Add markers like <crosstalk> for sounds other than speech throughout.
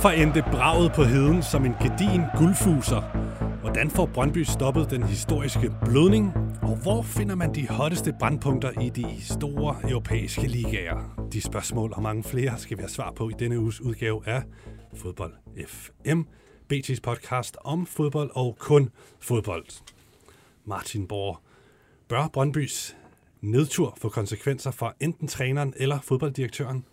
Hvorfor endte braget på heden som en gedin guldfuser? Hvordan får Brøndby stoppet den historiske blødning? Og hvor finder man de hotteste brandpunkter i de store europæiske ligaer? De spørgsmål og mange flere skal vi have svar på i denne uges udgave af Fodbold FM, BT's podcast om fodbold og kun fodbold. Martin Borg, bør Brøndbys nedtur få konsekvenser for enten træneren eller fodbolddirektøren?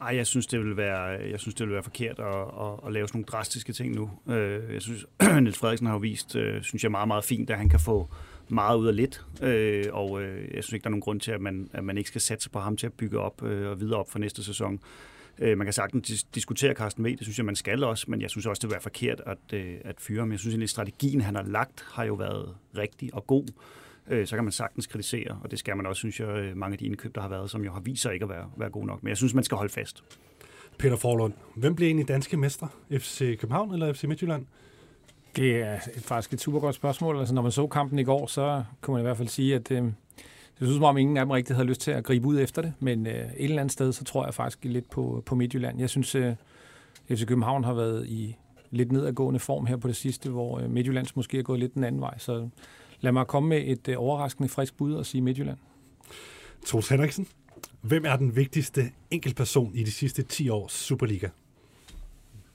Ej, jeg synes, det vil være, jeg synes, det vil være forkert at, at, at lave sådan nogle drastiske ting nu. Øh, jeg synes, <clears throat> Niels Frederiksen har jo vist, øh, synes jeg, meget, meget fint, at han kan få meget ud af lidt. Øh, og øh, jeg synes ikke, der er nogen grund til, at man, at man ikke skal satse på ham til at bygge op og videre op for næste sæson. Man kan sagtens diskutere Carsten V, det synes jeg, man skal også, men jeg synes også, det vil være forkert at, at fyre ham. Jeg synes, egentlig, strategien, han har lagt, har jo været rigtig og god øh, så kan man sagtens kritisere, og det skal man også, synes jeg, øh, mange af de indkøb, der har været, som jo har vist sig ikke at være, være gode nok. Men jeg synes, man skal holde fast. Peter Forlund, hvem bliver egentlig danske mestre? FC København eller FC Midtjylland? Det er faktisk et super godt spørgsmål. Altså, når man så kampen i går, så kunne man i hvert fald sige, at øh, det synes som om ingen af dem rigtig havde lyst til at gribe ud efter det, men øh, et eller andet sted, så tror jeg faktisk lidt på, på Midtjylland. Jeg synes, øh, FC København har været i lidt nedadgående form her på det sidste, hvor øh, Midtjyllands måske er gået lidt den anden vej, så Lad mig komme med et øh, overraskende frisk bud og sige Midtjylland. Troels Henriksen, hvem er den vigtigste enkeltperson i de sidste 10 års Superliga?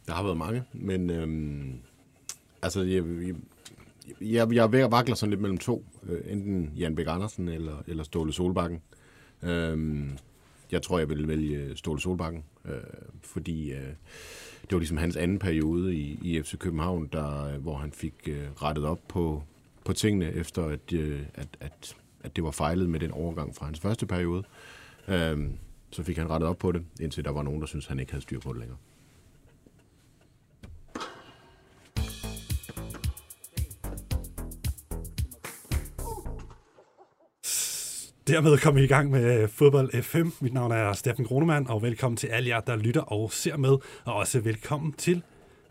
Der har været mange, men øhm, altså, jeg, jeg, jeg, jeg er ved at vakle sådan lidt mellem to. Øh, enten Jan Bæk Andersen eller, eller Ståle Solbakken. Øhm, jeg tror, jeg vil vælge Ståle Solbakken, øh, fordi øh, det var ligesom hans anden periode i, i FC København, der, hvor han fik øh, rettet op på, på tingene, efter at, øh, at, at, at det var fejlet med den overgang fra hans første periode. Øhm, så fik han rettet op på det, indtil der var nogen, der syntes, han ikke havde styr på det længere. Dermed kommer vi i gang med øh, Fodbold FM. Mit navn er Steffen Gronemann, og velkommen til alle jer, der lytter og ser med. Og også velkommen til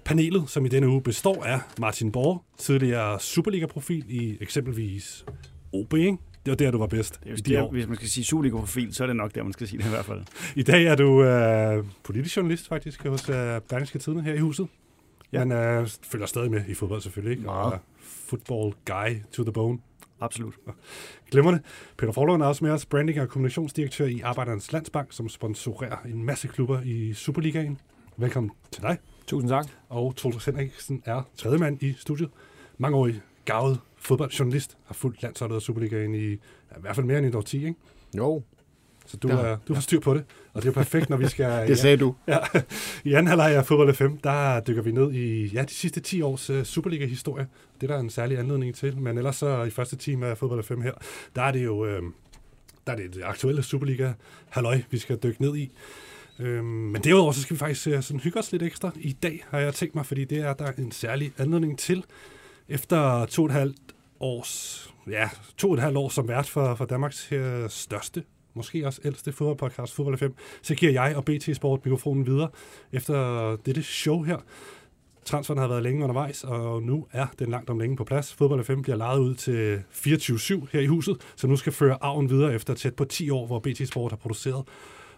Panelet, som i denne uge består af Martin Borg, tidligere Superliga-profil i eksempelvis OB, ikke? Det var der, du var bedst. Det er de der, hvis man skal sige Superliga-profil, så er det nok der, man skal sige det i hvert fald. I dag er du uh, politisk journalist faktisk hos uh, Berlingske Tidene her i huset. Ja. Men uh, følger stadig med i fodbold selvfølgelig, ikke? Meget. Og, football guy to the bone. Absolut. Glimrende. Peter Forlund er også med os, branding- og kommunikationsdirektør i Arbejdernes Landsbank, som sponsorerer en masse klubber i Superligaen. Velkommen til dig. Tusind tak. Og Troels Henriksen er tredje mand i studiet. Mange år i gavet fodboldjournalist, har fulgt landsholdet og Superligaen i ja, i hvert fald mere end et årti, ikke? Jo. Så du, er, du har styr på det, og det er jo perfekt, når vi skal... <laughs> det sagde ja, du. Ja, I anden halvleg af Fodbold 5, der dykker vi ned i ja, de sidste 10 års uh, Superliga-historie. Det er der en særlig anledning til, men ellers så i første time af Fodbold 5 her, der er det jo... Øh, der er det, det aktuelle Superliga-halløj, vi skal dykke ned i. Øhm, men derudover så skal vi faktisk uh, sådan hygge os lidt ekstra i dag, har jeg tænkt mig, fordi det er der en særlig anledning til. Efter to og et halvt års, ja, to og et halvt år som vært for, for Danmarks her største, måske også ældste fodboldpodcast, Fodbold 5, så giver jeg og BT Sport mikrofonen videre efter dette show her. Transferen har været længe undervejs, og nu er den langt om længe på plads. Fodbold 5 bliver lejet ud til 24-7 her i huset, så nu skal føre arven videre efter tæt på 10 år, hvor BT Sport har produceret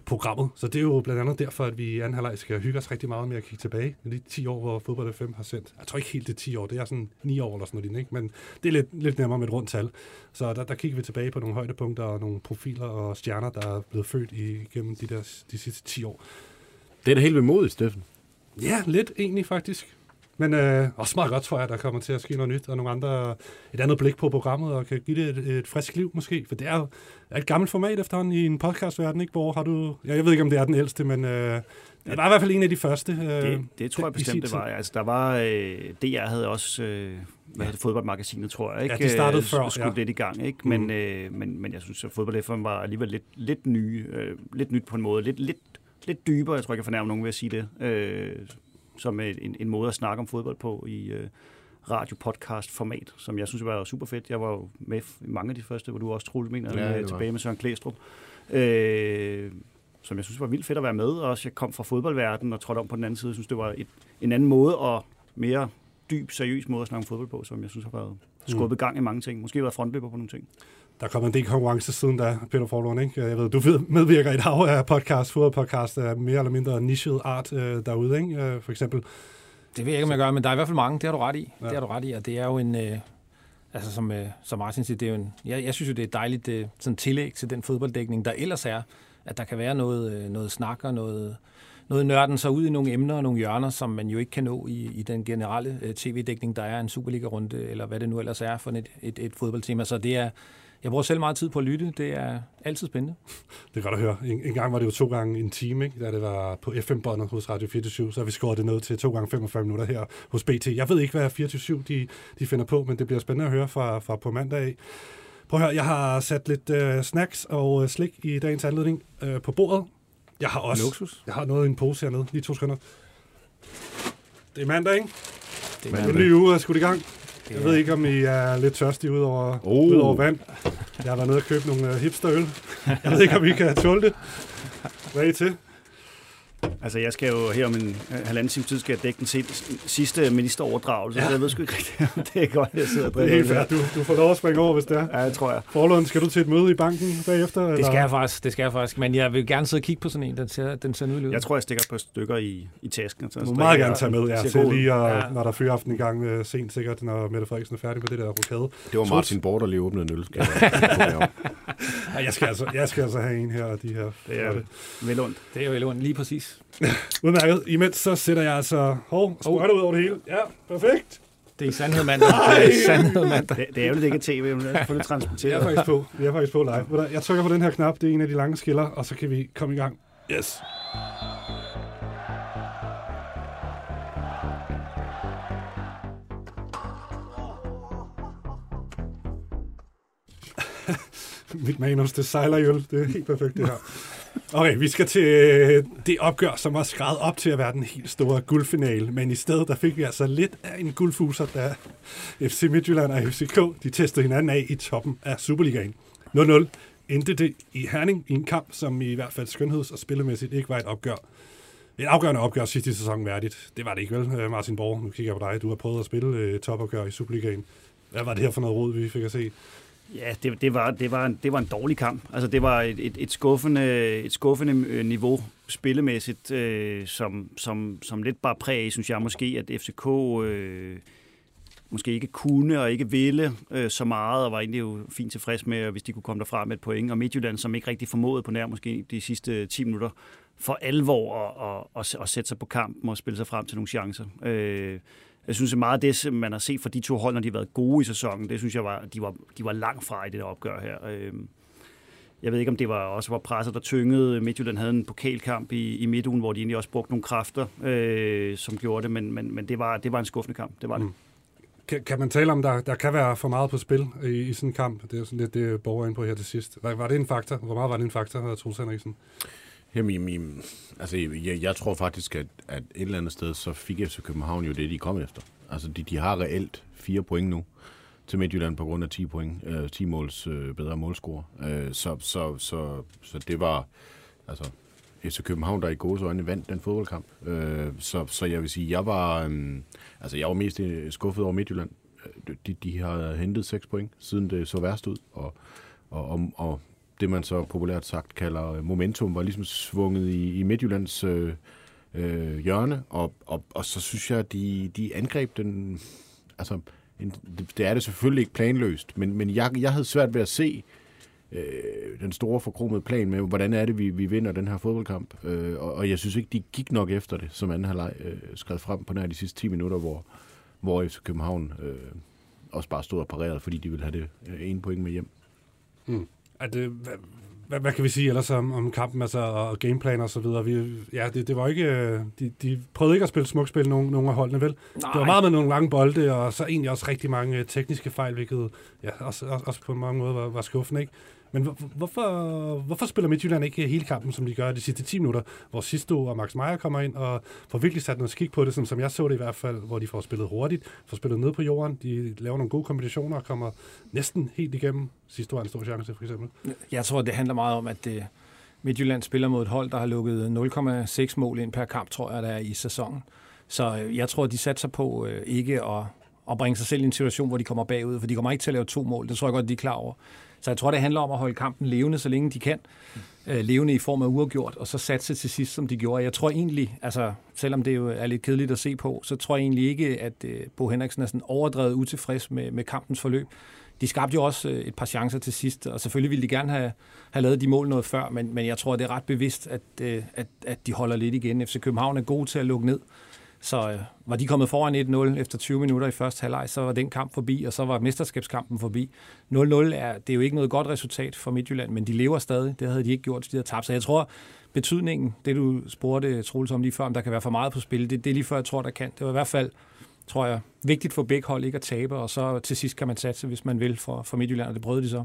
programmet. Så det er jo blandt andet derfor, at vi i anden halvleg skal hygge os rigtig meget med at kigge tilbage i de 10 år, hvor Fodbold FM har sendt. Jeg tror ikke helt det er 10 år, det er sådan 9 år eller sådan noget, ikke? men det er lidt, lidt nemmere med et rundt tal. Så der, der kigger vi tilbage på nogle højdepunkter og nogle profiler og stjerner, der er blevet født igennem de, der, de sidste 10 år. Det er da helt vemodigt, Steffen. Ja, lidt egentlig faktisk. Men øh, også meget godt, tror jeg, der kommer til at ske noget nyt, og nogle andre, et andet blik på programmet, og kan give det et, et frisk liv måske. For det er jo et gammelt format efterhånden i en podcastverden, ikke? Hvor har du... Ja, jeg ved ikke, om det er den ældste, men øh, det var i hvert fald en af de første. Øh, det, det tror jeg bestemt, det var. Altså, der var... Øh, DR havde også... Øh, hvad ja. det, fodboldmagasinet, tror jeg. Ikke? Ja, de startede før. Øh, skulle ja. lidt i gang, ikke? Men, mm. øh, men, men jeg synes, at fodbold var alligevel lidt, lidt, nye, øh, lidt nyt på en måde. Lidt, lidt, lidt dybere, jeg tror, jeg kan fornærme nogen ved at sige det. Øh, som en, en måde at snakke om fodbold på i øh, radio-podcast-format, som jeg synes var super fedt. Jeg var jo med i mange af de første, hvor du også troede, mener, ja, med, tilbage med Søren Klæstrup. Øh, som jeg synes var vildt fedt at være med. Og også jeg kom fra fodboldverdenen og trådte om på den anden side. Jeg synes, det var et, en anden måde og mere dyb, seriøs måde at snakke om fodbold på, som jeg synes har været skubbet gang i mange ting. Måske været frontløber på nogle ting. Der er kommet en del konkurrence siden da, Peter Forlund, ikke? Jeg ved, du medvirker i et hav af podcast, fodboldpodcast af mere eller mindre nichet art øh, derude, ikke? Øh, for eksempel. Det ved jeg ikke, om jeg gør, men der er i hvert fald mange, det har du ret i. Ja. Det har du ret i, og det er jo en... Øh, altså som, øh, som Martin siger, det er jo en, jeg, jeg synes jo, det er dejligt øh, sådan tillæg til den fodbolddækning, der ellers er, at der kan være noget, øh, noget snak og noget, noget nørden sig ud i nogle emner og nogle hjørner, som man jo ikke kan nå i, i den generelle øh, tv-dækning, der er en Superliga-runde, eller hvad det nu ellers er for et, et, et fodboldtema. Så det er, jeg bruger selv meget tid på at lytte. Det er altid spændende. <laughs> Det er godt at høre. En, en gang var det jo to gange en time, ikke? da det var på FM-båndet hos Radio 24 så har vi skåret det ned til to gange 45 minutter her hos BT. Jeg ved ikke, hvad 24 de, de finder på, men det bliver spændende at høre fra, fra på mandag af. Prøv at høre, jeg har sat lidt øh, snacks og øh, slik i dagens anledning øh, på bordet. Jeg har også Luksus. jeg har noget i en pose hernede. Lige to sekunder. Det er mandag, ikke? Det er, en ny uge er skudt i gang. Jeg ved ikke, om I er lidt tørstige ud over, Oh. ud over vand. Jeg har været nede og købe nogle øh, hipsterøl. Jeg ved ikke, om I kan tåle det. Hvad er I til? Altså, jeg skal jo her om en øh, halvanden time tid, skal jeg dække den si- sidste ministeroverdragelse, ja. så jeg ved sgu ikke rigtigt, det er godt, jeg sidder og Det er helt fair. Du, du får lov at springe over, hvis det er. Ja, det tror jeg. Forlund, skal du til et møde i banken bagefter? det skal jeg faktisk, det skal jeg faktisk. Men jeg vil gerne sidde og kigge på sådan en, den ser, den ser nydelig ud. Jeg tror, jeg stikker et par stykker i, i tasken. Så Du må meget gerne tage med, ja, til lige, at, Ja. når der er fyraften i gang øh, sent sikkert, når Mette Frederiksen er færdig med det der rokade. Det var Martin Borg, der lige åbnede en øl. Skal jeg- Ja, jeg, skal altså, jeg skal altså have en her af de her. Det er vel ondt. Det er jo vel lige præcis. Udmærket. Imens så sætter jeg altså hov, sprøjter ud over det hele. Ja, perfekt. Det er i sandhed mandag. Det er i sandhed mandag. Det, det er jo lidt ikke tv, men det er selvfølgelig Vi er transporteret. faktisk på. Vi er faktisk på live. Jeg trykker på den her knap. Det er en af de lange skiller, og så kan vi komme i gang. Yes. <laughs> Mit manus, det sejler jo. Det er helt perfekt, det her. Okay, vi skal til det opgør, som var skrevet op til at være den helt store guldfinale. Men i stedet, der fik vi altså lidt af en guldfuser, da FC Midtjylland og FCK, de testede hinanden af i toppen af Superligaen. 0-0 endte det i Herning i en kamp, som i hvert fald skønheds- og spillemæssigt ikke var et opgør. Et afgørende opgør sidste sæson værdigt. Det var det ikke vel, øh, Martin Borg? Nu kigger jeg på dig. Du har prøvet at spille øh, topopgør i Superligaen. Hvad var det her for noget rod, vi fik at se? Ja, det, det, var, det, var en, det var en dårlig kamp. Altså, det var et, et, et, skuffende, et skuffende øh, niveau spillemæssigt, øh, som, som, som lidt bare præg, synes jeg måske, at FCK øh, måske ikke kunne og ikke ville øh, så meget, og var egentlig jo fint tilfreds med, hvis de kunne komme derfra med et point. Og Midtjylland, som ikke rigtig formåede på nær måske de sidste 10 minutter, for alvor at, at, at, at sætte sig på kampen og spille sig frem til nogle chancer. Øh, jeg synes, at meget af det, som man har set fra de to hold, når de har været gode i sæsonen, det synes jeg, var, de, var, de var langt fra i det der opgør her. Øhm, jeg ved ikke, om det var også var presset, der tyngede. Midtjylland havde en pokalkamp i, i midtugen, hvor de egentlig også brugte nogle kræfter, øh, som gjorde det, men, men, men det, var, det var en skuffende kamp. Det var det. Mm. Kan, kan man tale om, der, der kan være for meget på spil i, i sådan en kamp? Det er sådan lidt det, borger ind på her til sidst. Var, var det en faktor? Hvor meget var det en faktor, Troels Henriksen? Jamen, jamen, altså, jeg, jeg tror faktisk, at, at et eller andet sted, så fik FC København jo det, de kom efter. Altså, de, de har reelt fire point nu til Midtjylland på grund af 10 point, øh, 10 måls øh, bedre målscore. Øh, så, så, så, så det var, altså, FC København, der i gode øjne vandt den fodboldkamp. Øh, så, så jeg vil sige, jeg var, øh, altså, jeg var mest øh, skuffet over Midtjylland. Øh, de, de har hentet 6 point, siden det så værst ud, og, og, og, og det, man så populært sagt kalder øh, momentum, var ligesom svunget i, i Midtjyllands øh, øh, hjørne, og, og, og så synes jeg, at de, de angreb den... Altså, en, det, det er det selvfølgelig ikke planløst, men, men jeg, jeg havde svært ved at se øh, den store forkromede plan med, hvordan er det, vi, vi vinder den her fodboldkamp. Øh, og, og jeg synes ikke, de gik nok efter det, som anden halvleg øh, skrev frem på nær de sidste 10 minutter, hvor, hvor FC København øh, også bare stod og parerede, fordi de ville have det øh, ene point med hjem. Mm. Det, hvad, hvad, hvad kan vi sige ellers om, om kampen altså, og gameplan og så videre? Vi, ja, det, det var ikke, øh, de, de prøvede ikke at spille smukspil, nogen, nogen af holdene, vel? Nej. Det var meget med nogle lange bolde, og så egentlig også rigtig mange øh, tekniske fejl, hvilket ja, også, også, også på mange måder var, var skuffende, ikke? Men hvorfor, hvorfor spiller Midtjylland ikke hele kampen, som de gør de sidste 10 minutter, hvor Sisto og Max Meyer kommer ind og får virkelig sat noget skik på det, som, som jeg så det i hvert fald, hvor de får spillet hurtigt, får spillet ned på jorden, de laver nogle gode kombinationer og kommer næsten helt igennem. Sisto var en stor chance, for eksempel. Jeg tror, det handler meget om, at øh, Midtjylland spiller mod et hold, der har lukket 0,6 mål ind per kamp, tror jeg, der er i sæsonen. Så øh, jeg tror, de satser på øh, ikke at, at bringe sig selv i en situation, hvor de kommer bagud, for de kommer ikke til at lave to mål. Det tror jeg godt, de er klar over. Så jeg tror, det handler om at holde kampen levende, så længe de kan. Øh, levende i form af uafgjort, og så satse til sidst, som de gjorde. Jeg tror egentlig, altså, selvom det jo er lidt kedeligt at se på, så tror jeg egentlig ikke, at øh, Bo Henriksen er sådan overdrevet utilfreds med, med kampens forløb. De skabte jo også øh, et par chancer til sidst, og selvfølgelig ville de gerne have, have lavet de mål noget før, men, men jeg tror, det er ret bevidst, at, øh, at, at de holder lidt igen. FC København er gode til at lukke ned, så øh, var de kommet foran 1-0 efter 20 minutter i første halvleg, så var den kamp forbi, og så var mesterskabskampen forbi. 0-0 er, det er jo ikke noget godt resultat for Midtjylland, men de lever stadig. Det havde de ikke gjort, hvis de havde tabt. Så jeg tror, betydningen, det du spurgte Troels om lige før, om der kan være for meget på spil, det, det er lige før, jeg tror, der kan. Det var i hvert fald, tror jeg, vigtigt for begge hold ikke at tabe, og så til sidst kan man satse, hvis man vil for, for Midtjylland, og det prøvede de så.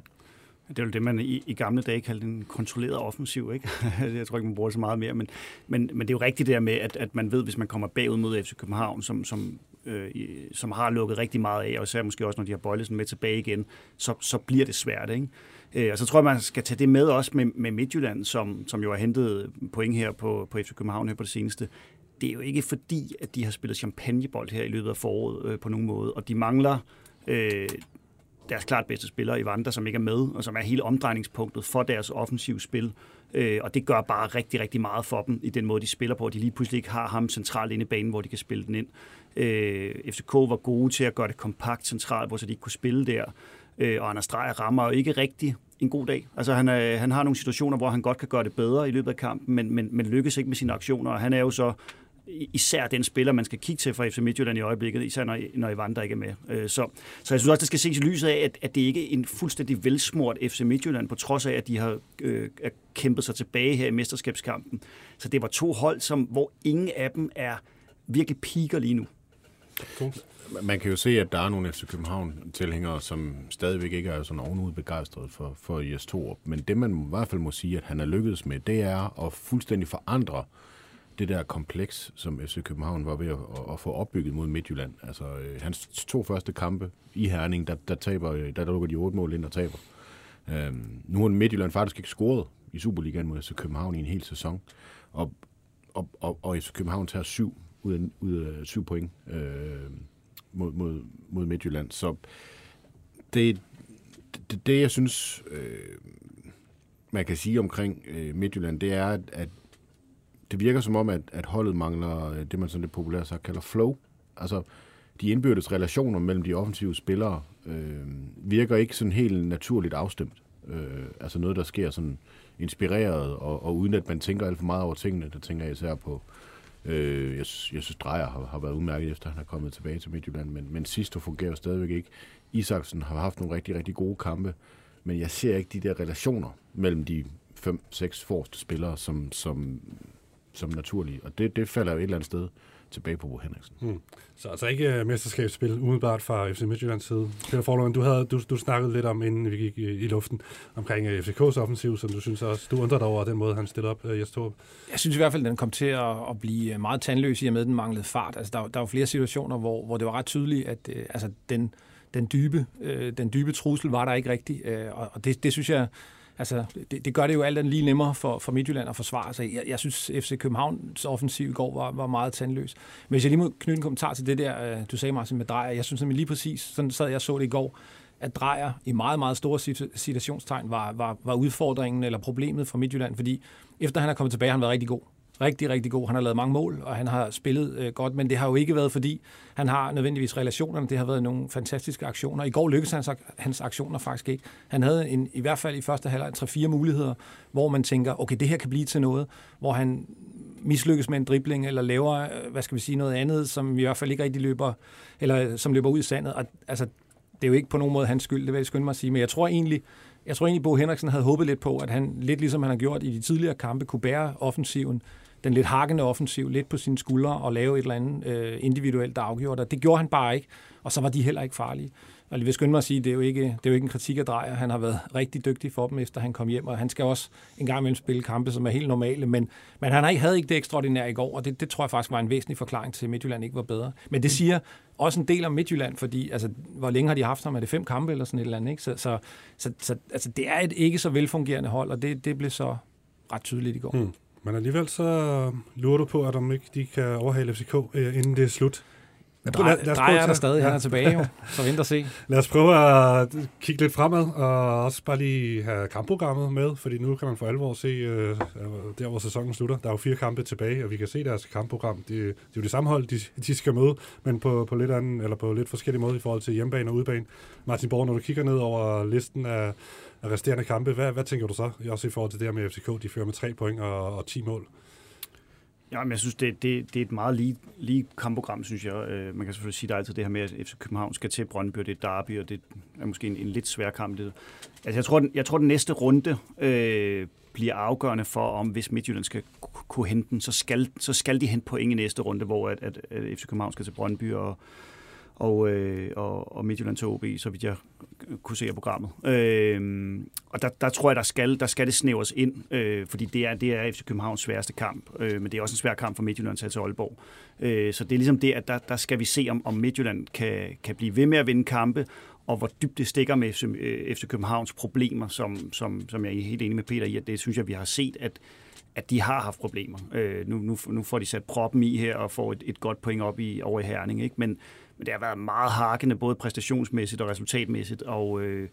Det er jo det, man i, i gamle dage kaldte en kontrolleret offensiv. Ikke? <laughs> jeg tror ikke, man bruger det så meget mere. Men, men, men det er jo rigtigt der med, at, at man ved, hvis man kommer bagud mod FC København, som, som, øh, som har lukket rigtig meget af, og især måske også, når de har Bøjlesen med tilbage igen, så, så bliver det svært. Ikke? Øh, og så tror jeg, man skal tage det med også med, med Midtjylland, som, som jo har hentet point her på, på FC København her på det seneste det er jo ikke fordi, at de har spillet champagnebold her i løbet af foråret øh, på nogen måde, og de mangler øh, deres klart bedste spiller, Ivanda, som ikke er med, og som er hele omdrejningspunktet for deres offensive spil. Øh, og det gør bare rigtig, rigtig meget for dem i den måde, de spiller på. De lige pludselig ikke har ham centralt inde i banen, hvor de kan spille den ind. Øh, FCK var gode til at gøre det kompakt centralt, hvor så de ikke kunne spille der. Øh, og Anders Dreyer rammer jo ikke rigtig en god dag. Altså han, øh, han har nogle situationer, hvor han godt kan gøre det bedre i løbet af kampen, men, men, men lykkes ikke med sine aktioner. Og han er jo så især den spiller, man skal kigge til fra FC Midtjylland i øjeblikket, især når, når Evander ikke er med. Øh, så, så jeg synes også, det skal ses i lyset af, at, at det ikke er en fuldstændig velsmurt FC Midtjylland, på trods af, at de har øh, kæmpet sig tilbage her i mesterskabskampen. Så det var to hold, som, hvor ingen af dem er virkelig piker lige nu. Man kan jo se, at der er nogle FC København-tilhængere, som stadigvæk ikke er sådan ovenud begejstret for, for Jes Torup. Men det, man i hvert fald må sige, at han er lykkedes med, det er at fuldstændig forandre øh, det der kompleks, som FC København var ved at, at få opbygget mod Midtjylland. Altså, øh, hans to første kampe i Herning, der, der, taber, øh, der, der lukker de otte mål ind og taber. Øh, nu har Midtjylland faktisk ikke scoret i Superligaen mod FC København i en hel sæson. Og, og, og, og FC København tager syv ud af, ud af syv point øh, mod, mod, mod Midtjylland. Så det, det, det jeg synes, øh, man kan sige omkring øh, Midtjylland, det er, at, at det virker som om, at, at holdet mangler øh, det, man sådan lidt populært sagt kalder flow. Altså, de indbyrdes relationer mellem de offensive spillere øh, virker ikke sådan helt naturligt afstemt. Øh, altså noget, der sker sådan inspireret, og, og uden at man tænker alt for meget over tingene. Der tænker jeg især på, øh, jeg, jeg synes, Drejer har, har været udmærket, efter han er kommet tilbage til Midtjylland, men, men sidst fungerer stadigvæk ikke. Isaksen har haft nogle rigtig, rigtig gode kampe, men jeg ser ikke de der relationer mellem de fem-seks forreste spillere, som, som som naturlige. Og det, det falder jo et eller andet sted tilbage på Bo Henriksen. Hmm. Så altså ikke uh, mesterskabsspil umiddelbart fra FC Midtjyllands side. Peter Forlund, du, havde, du, du snakkede lidt om, inden vi gik i, i luften, omkring uh, øh, FCK's offensiv, som du synes også, du undrer dig over den måde, han stillede op, uh, Jes Torp. Jeg synes i hvert fald, at den kom til at, at blive meget tandløs i og med, at den manglede fart. Altså, der, der var flere situationer, hvor, hvor det var ret tydeligt, at uh, altså, den, den, dybe, uh, den dybe trussel var der ikke rigtig. Uh, og det, det synes jeg altså, det, det gør det jo alt andet lige nemmere for, for Midtjylland at forsvare sig. Jeg, jeg synes, FC Københavns offensiv i går var, var meget tandløs. Men hvis jeg lige må knytte en kommentar til det der, øh, du sagde, Martin, med Drejer. Jeg synes nemlig lige præcis, sådan sad jeg så det i går, at Drejer i meget, meget store situationstegn var, var, var udfordringen eller problemet for Midtjylland, fordi efter han er kommet tilbage, har han været rigtig god rigtig, rigtig god. Han har lavet mange mål, og han har spillet øh, godt, men det har jo ikke været, fordi han har nødvendigvis relationerne. Det har været nogle fantastiske aktioner. I går lykkedes hans, hans aktioner faktisk ikke. Han havde en, i hvert fald i første halvleg 3-4 muligheder, hvor man tænker, okay, det her kan blive til noget, hvor han mislykkes med en dribling, eller laver, øh, hvad skal vi sige, noget andet, som i hvert fald ikke rigtig løber, eller øh, som løber ud i sandet. Og, altså, det er jo ikke på nogen måde hans skyld, det vil jeg skynde mig at sige, men jeg tror egentlig, jeg tror egentlig, Bo Henriksen havde håbet lidt på, at han, lidt ligesom han har gjort i de tidligere kampe, kunne bære offensiven den lidt hakkende offensiv lidt på sine skuldre og lave et eller andet øh, individuelt, der afgjorde det. Det gjorde han bare ikke, og så var de heller ikke farlige. Og jeg vil skynde mig at sige, det er jo ikke, det er jo ikke en kritik af Drejer. Han har været rigtig dygtig for dem, efter han kom hjem, og han skal også en gang imellem spille kampe, som er helt normale. Men, men han havde ikke det ekstraordinære i går, og det, det tror jeg faktisk var en væsentlig forklaring til, at Midtjylland ikke var bedre. Men det siger også en del om Midtjylland, fordi altså, hvor længe har de haft ham? Er det fem kampe eller sådan et eller andet? Ikke? Så, så, så, så altså, det er et ikke så velfungerende hold, og det, det blev så ret tydeligt i går. Hmm. Men alligevel så øh, lurer du på, at om ikke de kan overhale FCK, øh, inden det er slut. Men Lad- drej, lad os drej prøve er at der stadig, ja. han er tilbage jo. <laughs> Så vent og se. Lad os prøve at kigge lidt fremad, og også bare lige have kampprogrammet med, fordi nu kan man for alvor se, øh, der hvor sæsonen slutter. Der er jo fire kampe tilbage, og vi kan se deres kampprogram. Det, det er jo det samme hold, de, de skal møde, men på, på, lidt anden, eller på lidt forskellige måde i forhold til hjemmebane og udebane. Martin Borg, når du kigger ned over listen af, af resterende kampe, hvad, hvad tænker du så? Også i forhold til det her med FCK, de fører med tre point og, og 10 mål. Ja, men jeg synes, det, det, det er et meget lige, lige kampprogram, synes jeg. Øh, man kan selvfølgelig sige, der er altid det her med, at FC København skal til Brøndby, og det er derby, og det er måske en, en lidt svær kamp. Det. Altså, jeg tror, den, jeg tror, den næste runde øh, bliver afgørende for, om hvis Midtjylland skal kunne hente den, så skal, så skal de hente point i næste runde, hvor at, at, at FC København skal til Brøndby, og, og, øh, og, og Midtjylland til OB, så vidt jeg kunne se af programmet. Øh, og der, der tror jeg, der skal, der skal det snævres ind, øh, fordi det er, det er FC Københavns sværeste kamp, øh, men det er også en svær kamp for Midtjylland til at til Aalborg. Øh, så det er ligesom det, at der, der skal vi se, om, om Midtjylland kan, kan blive ved med at vinde kampe, og hvor dybt det stikker med FC, øh, FC Københavns problemer, som, som, som jeg er helt enig med Peter i, at det synes jeg, vi har set, at at de har haft problemer. Øh, nu, nu, nu får de sat proppen i her og får et, et godt point op i, over i Herning, ikke? Men, men det har været meget hakkende, både præstationsmæssigt og resultatmæssigt, og øh,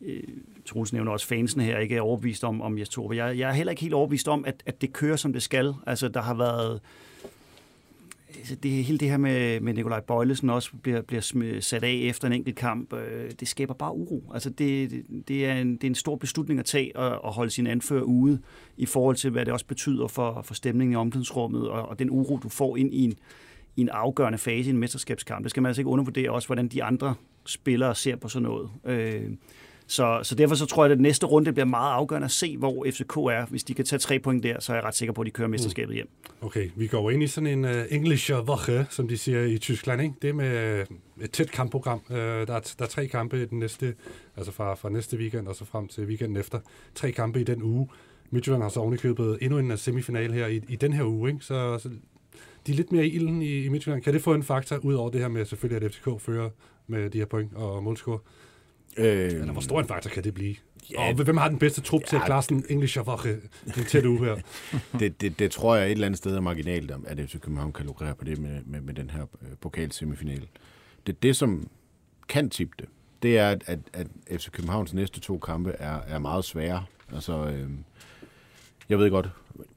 øh, Troels nævner også fansene her, ikke er overbevist om, om Jes Torp. Jeg, jeg er heller ikke helt overbevist om, at, at det kører, som det skal. Altså, der har været... altså, Det, hele det her med, med Nikolaj Bøjlesen også bliver, bliver sat af efter en enkelt kamp, øh, det skaber bare uro. Altså det, det, det, er en, det er en stor beslutning at tage og, og holde sin anfører ude i forhold til, hvad det også betyder for, for stemningen i omklædningsrummet og, og den uro, du får ind i en, i en afgørende fase i en mesterskabskamp. Det skal man altså ikke undervurdere også, hvordan de andre spillere ser på sådan noget. Øh, så, så derfor så tror jeg, at det næste runde bliver meget afgørende at se, hvor FCK er. Hvis de kan tage tre point der, så er jeg ret sikker på, at de kører mesterskabet hjem. Okay, vi går ind i sådan en uh, English Woche, som de siger i Tyskland, ikke? Det er med øh, et tæt kampprogram. Uh, der, er, der er tre kampe i den næste, altså fra, fra næste weekend og så frem til weekenden efter. Tre kampe i den uge. Midtjylland har så ovenikøbet endnu en semifinal her i, i den her uge, ikke? Så, så de er lidt mere i ilden i, i Midtjylland. Kan det få en faktor, ud over det her med selvfølgelig, at FCK fører med de her point og målscore? Øh, Eller hvor stor en faktor kan det blive? Ja. Og hvem har den bedste trup til at Ja. klare sådan en English Woche en tæt uge her? <laughs> det, det, det tror jeg et eller andet sted er marginalt, om at FC København kan lukrere på det med, med, med den her øh, pokalsemifinal. Det, det, som kan tippe det, det er, at, at, at FC Københavns næste to kampe er, er meget svære. Altså, øh, jeg ved godt,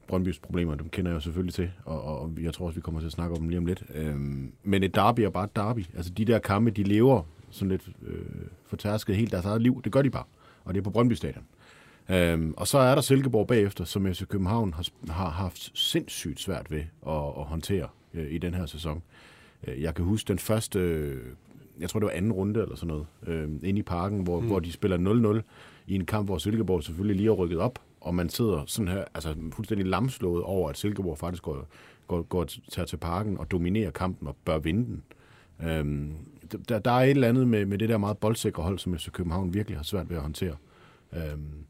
Brøndbys problemer, dem kender jeg jo selvfølgelig til, og, og, jeg tror også, vi kommer til at snakke om dem lige om lidt. Øh, men et derby er bare et derby. Altså, de der kampe, de lever sådan lidt øh, fortærsket helt deres eget liv. Det gør de bare, og det er på Brøndby Stadion. Øhm, og så er der Silkeborg bagefter, som FC København har, har haft sindssygt svært ved at, at håndtere øh, i den her sæson. Øh, jeg kan huske den første, øh, jeg tror det var anden runde eller sådan noget, øh, inde i parken, hvor, mm. hvor de spiller 0-0 i en kamp, hvor Silkeborg selvfølgelig lige har rykket op, og man sidder sådan her, altså fuldstændig lamslået over, at Silkeborg faktisk går, går, går tager til parken og dominerer kampen og bør vinde den. Øhm, der, der er et eller andet med, med det der meget boldsikre hold, som FC København virkelig har svært ved at håndtere. Øhm,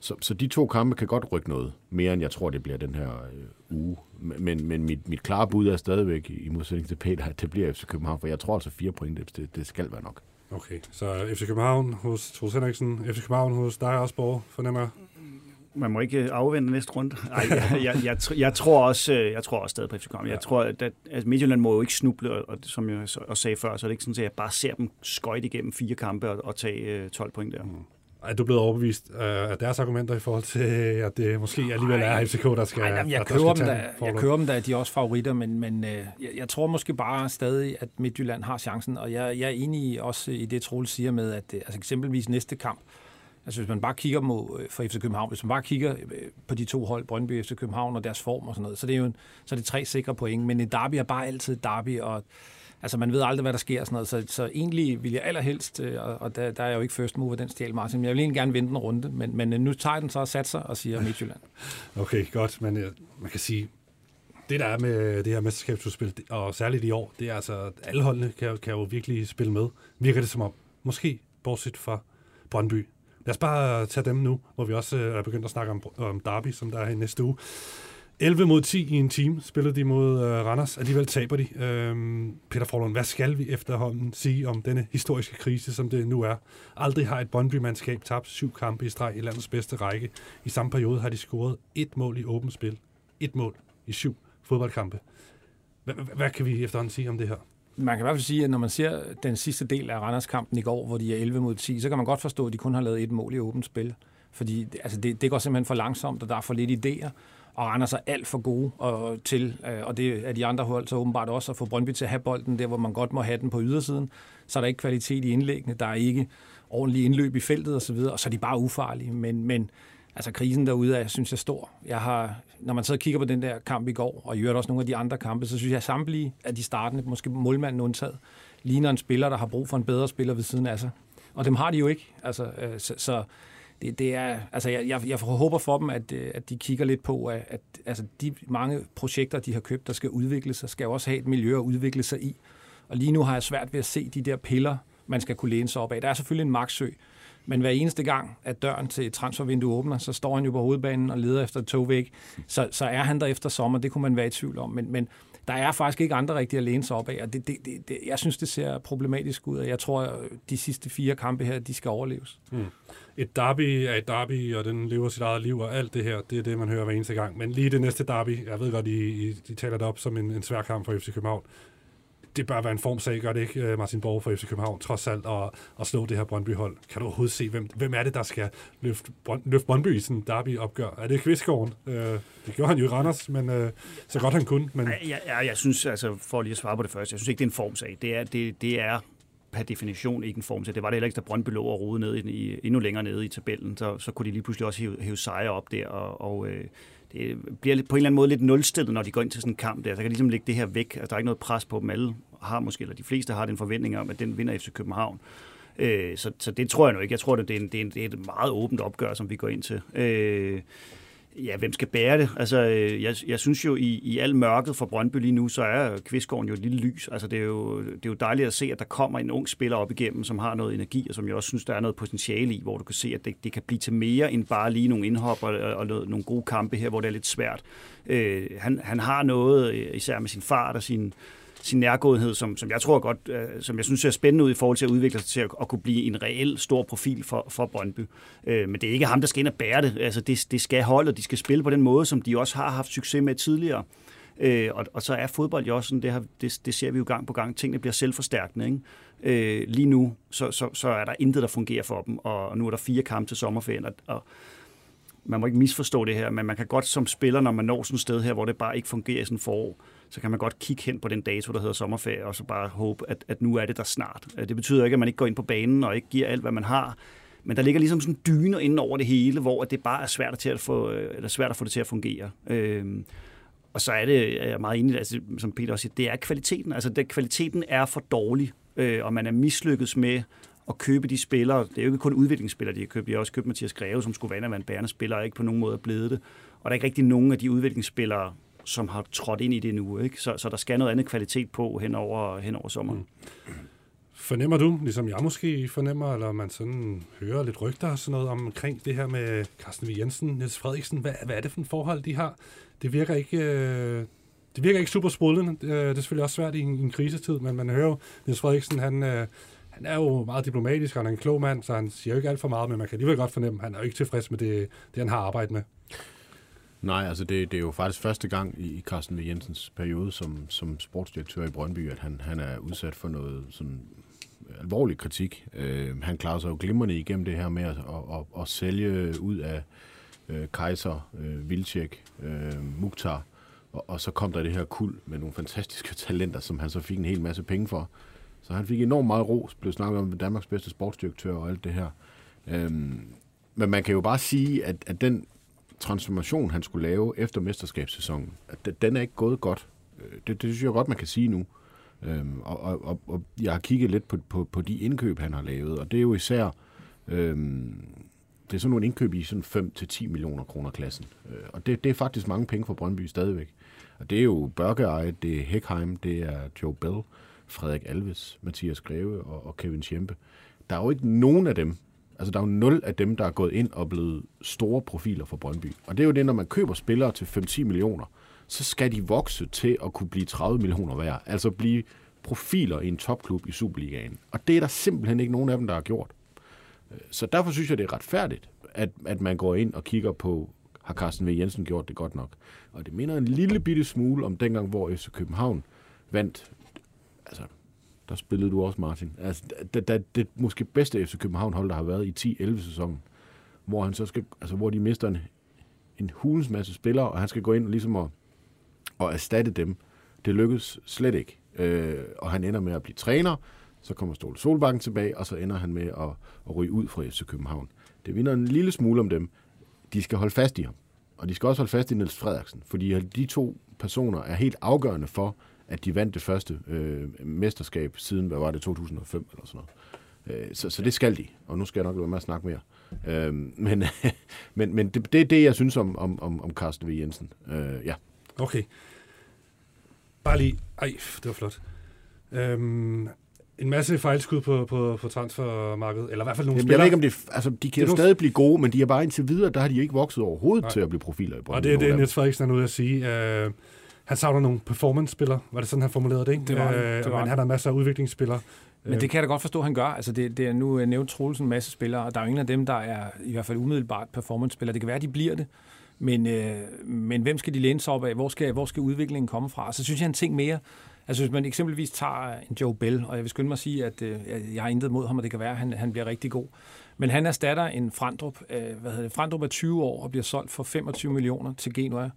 så, så de to kampe kan godt rykke noget, mere end jeg tror, det bliver den her øh, uge. Men, men mit, mit klare bud er stadigvæk, i modsætning til Peter, at det bliver FC København, for jeg tror altså fire point, det, det skal være nok. Okay, så FC København hos Troels Henriksen, FC København hos dig Osborg, fornemmer. Man må ikke afvente næste runde. <laughs> Ej, jeg, jeg, jeg, jeg, tror også, øh, jeg tror også stadig på FC København. Jeg tror, at, at at Midtjylland må jo ikke snuble, og, og som jeg også sagde før, så er det ikke sådan, at jeg bare ser dem skøjte igennem fire kampe og, og tage øh, 12 point der. Er du blevet overbevist øh, af deres argumenter i forhold til, <laughs> at det måske alligevel er FCK, der skal, Ej, jamen, jeg, der, der køber skal dem da, jeg køber dem da, at de er også favoritter, men, men øh, jeg, jeg tror måske bare stadig, at Midtjylland har chancen, og jeg, jeg er enig i- også i det, Troels siger med, at øh, altså eksempelvis næste kamp, altså hvis man bare kigger mod, øh, for FC København, hvis man bare kigger øh, på de to hold, Brøndby og FC København og deres form og sådan noget, så det er jo en, så er det tre sikre point, men et derby er bare altid et derby, og Altså, man ved aldrig, hvad der sker og sådan noget, så, så egentlig vil jeg allerhelst, øh, og, og der, der er jo ikke first mover, den stjæl Martin, men jeg vil egentlig gerne vente en runde, men, men nu tager den så og satser og siger <laughs> Midtjylland. Okay, godt, men man kan sige, det der er med det her mesterskabsudspil, og særligt i år, det er altså, at alle holdene kan, jo- kan jo virkelig spille med. Virker det som om, måske bortset fra Brøndby. Lad os bare tage dem nu, hvor vi også øh, er begyndt at snakke om, om Derby, som der er i næste uge. 11 mod 10 i en team spillede de mod øh, Randers. Alligevel taber de. Øhm, Peter Forlund, hvad skal vi efterhånden sige om denne historiske krise, som det nu er? Aldrig har et Brøndby-mandskab tabt syv kampe i streg i landets bedste række. I samme periode har de scoret et mål i åbent spil. Et mål i syv fodboldkampe. Hvad kan vi efterhånden sige om det her? Man kan i hvert fald sige, at når man ser den sidste del af Randers-kampen i går, hvor de er 11 mod 10, så kan man godt forstå, at de kun har lavet et mål i åbent spil. Fordi altså det, det går simpelthen for langsomt, og der er for lidt idéer. Og Randers er alt for gode og, til, øh, og det er de andre hold så åbenbart også, at få Brøndby til at have bolden der, hvor man godt må have den på ydersiden. Så er der ikke kvalitet i indlæggene, der er ikke ordentlig indløb i feltet osv., og så er de bare ufarlige. Men, men altså krisen derude er, synes jeg, stor. Jeg har, når man så kigger på den der kamp i går, og i øvrigt også nogle af de andre kampe, så synes jeg, at samtlige af de startende, måske målmanden undtaget, ligner en spiller, der har brug for en bedre spiller ved siden af sig. Og dem har de jo ikke. Altså, øh, så, så det, det er, altså jeg, jeg, jeg håber for dem, at, øh, at de kigger lidt på, at, at altså de mange projekter, de har købt, der skal udvikle sig, skal også have et miljø at udvikle sig i. Og lige nu har jeg svært ved at se de der piller, man skal kunne læne sig op af. Der er selvfølgelig en magtsø, men hver eneste gang, at døren til transfervinduet åbner, så står han jo på hovedbanen og leder efter togvæg. Så, så er han der efter sommer, det kunne man være i tvivl om. Men, men der er faktisk ikke andre rigtige at læne sig op af, og det, det, det, det, jeg synes, det ser problematisk ud, og jeg tror, at de sidste fire kampe her, de skal overleves. Mm. Et derby er et derby, og den lever sit eget liv, og alt det her, det er det, man hører hver eneste gang. Men lige det næste derby, jeg ved godt, I, I, I taler det op som en, en svær kamp for FC København det bør være en formsag, gør det ikke, øh, Martin Borg fra FC København, trods alt, at, at slå det her Brøndby-hold. Kan du overhovedet se, hvem, hvem er det, der skal løfte, løfte Brøndby i sådan en derby-opgør? Er det Kvistgården? Øh, det gjorde han jo i Randers, men øh, så godt han kunne. Men... Ja, ja, jeg synes, altså, for lige at svare på det første, jeg synes ikke, det er en formsag. Det er, det, det er per definition ikke en form til. Det var det heller ikke, da Brøndby lå og rode ned i, i, endnu længere nede i tabellen. Så, så kunne de lige pludselig også hive, hive sejre op der, og, og øh, det bliver på en eller anden måde lidt nulstillet, når de går ind til sådan en kamp der. Så kan ligesom lægge det her væk. Altså, der er ikke noget pres på dem. Alle har måske, eller de fleste har den forventning om, at den vinder FC København. Øh, så, så det tror jeg nu ikke. Jeg tror, det er, en, det, er en, det er et meget åbent opgør, som vi går ind til. Øh, Ja, hvem skal bære det? Altså, øh, jeg, jeg synes jo, i, i al mørket for Brøndby lige nu, så er Kvistgården jo et lille lys. Altså, det er, jo, det er jo dejligt at se, at der kommer en ung spiller op igennem, som har noget energi, og som jeg også synes, der er noget potentiale i, hvor du kan se, at det, det kan blive til mere end bare lige nogle indhop og, og noget, nogle gode kampe her, hvor det er lidt svært. Øh, han, han har noget, øh, især med sin fart og sin, sin nærgåenhed, som, som jeg tror godt, øh, som jeg synes ser spændende ud i forhold til at udvikle sig til at, at kunne blive en reel stor profil for, for Brøndby. Øh, men det er ikke ham, der skal ind og bære det. Altså, det, det skal holde, de skal spille på den måde, som de også har haft succes med tidligere. Øh, og, og så er fodbold jo også sådan, det, har, det, det ser vi jo gang på gang, tingene bliver selvforstærkende. Ikke? Øh, lige nu, så, så, så er der intet, der fungerer for dem, og, og nu er der fire kampe til sommerferien, og, og man må ikke misforstå det her, men man kan godt som spiller, når man når sådan et sted her, hvor det bare ikke fungerer i sådan forår, så kan man godt kigge hen på den dato, der hedder sommerferie, og så bare håbe, at, at nu er det der snart. Øh, det betyder ikke, at man ikke går ind på banen og ikke giver alt, hvad man har, men der ligger ligesom sådan dyner inden over det hele, hvor det bare er svært, til at få, øh, eller svært at få det til at fungere. Øhm, og så er det, er jeg meget enig, altså, som Peter også siger, det er kvaliteten. Altså, det, kvaliteten er for dårlig, øh, og man er mislykkedes med at købe de spillere. Det er jo ikke kun udviklingsspillere, de har købt. De har også købt Mathias Greve, som skulle være en bærende spiller, og ikke på nogen måde blevet det. Og der er ikke rigtig nogen af de udviklingsspillere, som har trådt ind i det nu. Ikke? Så, så der skal noget andet kvalitet på hen over, hen over sommeren. Mm. Fornemmer du, ligesom jeg måske fornemmer, eller man sådan hører lidt rygter og sådan noget omkring det her med Carsten V. Jensen, Niels Frederiksen, hvad, hvad er det for en forhold, de har? Det virker ikke, øh, det virker ikke super sprudlende. Øh, det er selvfølgelig også svært i en, en krisetid, men man hører jo, Niels Frederiksen, han, øh, han er jo meget diplomatisk, og han er en klog mand, så han siger jo ikke alt for meget, men man kan alligevel godt fornemme, at han er jo ikke tilfreds med det, det han har arbejdet med. Nej, altså det, det er jo faktisk første gang i Carsten V. Jensens periode som, som sportsdirektør i Brøndby, at han, han er udsat for noget sådan øh, alvorlig kritik. Øh, han klarer sig jo glimrende igennem det her med at, at, at, at sælge ud af øh, Kaiser, øh, Vilcek, øh, Mukhtar, og, og så kom der det her kul med nogle fantastiske <laughs> talenter, som han så fik en hel masse penge for. Så han fik enormt meget ros, blev snakket om Danmarks bedste sportsdirektør og alt det her. Øh, men man kan jo bare sige, at, at den transformation, han skulle lave efter mesterskabssæsonen, den er ikke gået godt. Øh, det, det synes jeg godt, man kan sige nu. Øhm, og, og, og jeg har kigget lidt på, på, på de indkøb, han har lavet, og det er jo især... Øhm, det er sådan nogle indkøb i sådan 5-10 millioner kroner klassen. Øh, og det, det er faktisk mange penge for Brøndby stadigvæk. Og det er jo Børge det er Heckheim, det er Joe Bell, Frederik Alves, Mathias Greve og, og Kevin Schempe. Der er jo ikke nogen af dem, Altså, der er jo nul af dem, der er gået ind og blevet store profiler for Brøndby. Og det er jo det, når man køber spillere til 5-10 millioner, så skal de vokse til at kunne blive 30 millioner værd. Altså blive profiler i en topklub i Superligaen. Og det er der simpelthen ikke nogen af dem, der har gjort. Så derfor synes jeg, det er retfærdigt, at, at man går ind og kigger på, har Carsten V. Jensen gjort det godt nok? Og det minder en lille bitte smule om dengang, hvor FC København vandt altså der spillede du også, Martin. Altså, det, det, det måske bedste FC København-hold, der har været i 10-11 sæsonen, hvor, han så skal, altså, hvor de mister en, en hulens masse spillere, og han skal gå ind ligesom og, og erstatte dem. Det lykkes slet ikke. Øh, og han ender med at blive træner, så kommer Ståle Solbakken tilbage, og så ender han med at, at ryge ud fra FC København. Det vinder en lille smule om dem. De skal holde fast i ham. Og de skal også holde fast i Niels Frederiksen, fordi de to personer er helt afgørende for, at de vandt det første øh, mesterskab siden, hvad var det, 2005 eller sådan noget. Øh, så, så det skal de, og nu skal jeg nok være med at snakke mere. Øh, men <laughs> men, men det, det er det, jeg synes om, om, om, om Carsten V. Jensen. Øh, ja. Okay. Bare lige... Ej, det var flot. Øhm, en masse fejlskud på, på, på transfermarkedet, eller i hvert fald nogle Jamen, spillere. Jeg ved ikke, om det, altså, de kan Det jo nogle- stadig blive gode, men de er bare indtil videre, der har de ikke vokset overhovedet Nej. til at blive profiler i Brøndby. Og det er det, Nogle Niels Frederiksen er ude at sige. Uh, han savner nogle performance-spillere. Var det sådan, han formulerede det, ikke? Det var det. Øh, Det var men han har masser af udviklingsspillere. Men det kan jeg da godt forstå, at han gør. Altså det, det er nu øh, nævnt Troelsen en masse spillere, og der er jo ingen af dem, der er i hvert fald umiddelbart performance-spillere. Det kan være, at de bliver det. Men, øh, men hvem skal de læne sig op af? Hvor skal, hvor skal udviklingen komme fra? Så synes jeg en ting mere. Altså hvis man eksempelvis tager en Joe Bell, og jeg vil skynde mig at sige, at øh, jeg har intet mod ham, og det kan være, at han, han bliver rigtig god. Men han erstatter en Frandrup. Øh, hvad hedder det? Frandrup er 20 år og bliver solgt for 25 millioner til Genua.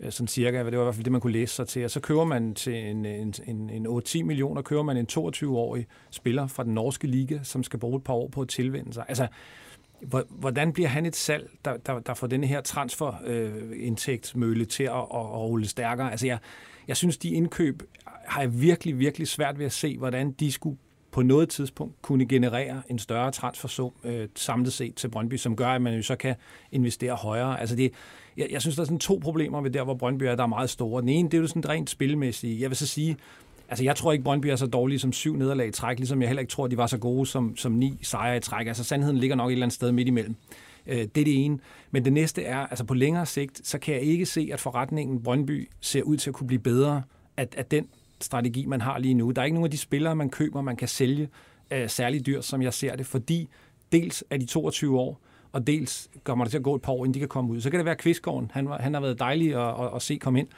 Øh, sådan cirka, det var i hvert fald det, man kunne læse sig til. Og så køber man til en, en, en, en 8-10 millioner, køber man en 22-årig spiller fra den norske liga, som skal bruge et par år på at tilvende sig. Altså, hvordan bliver han et salg, der, der, der får denne her transferindtægtsmølle øh, til at, at, at rulle stærkere? Altså, jeg, jeg synes, de indkøb har jeg virkelig, virkelig svært ved at se, hvordan de skulle på noget tidspunkt kunne generere en større transfersum øh, samlet set til Brøndby, som gør, at man jo så kan investere højere. Altså det, jeg, jeg synes, der er sådan to problemer ved der, hvor Brøndby er, der er meget store. Den ene, det er jo sådan rent spilmæssigt. Jeg vil så sige, altså jeg tror ikke, Brøndby er så dårlige som syv nederlag i træk, ligesom jeg heller ikke tror, de var så gode som, som ni sejre i træk. Altså sandheden ligger nok et eller andet sted midt imellem. Øh, det er det ene. Men det næste er, altså på længere sigt, så kan jeg ikke se, at forretningen Brøndby ser ud til at kunne blive bedre at, at den strategi, man har lige nu. Der er ikke nogen af de spillere, man køber, man kan sælge øh, særlig dyrt, som jeg ser det, fordi dels er de 22 år, og dels kommer det til at gå et par år, inden de kan komme ud. Så kan det være Kvistgården. Han, var, han har været dejlig at, at, at se komme ind.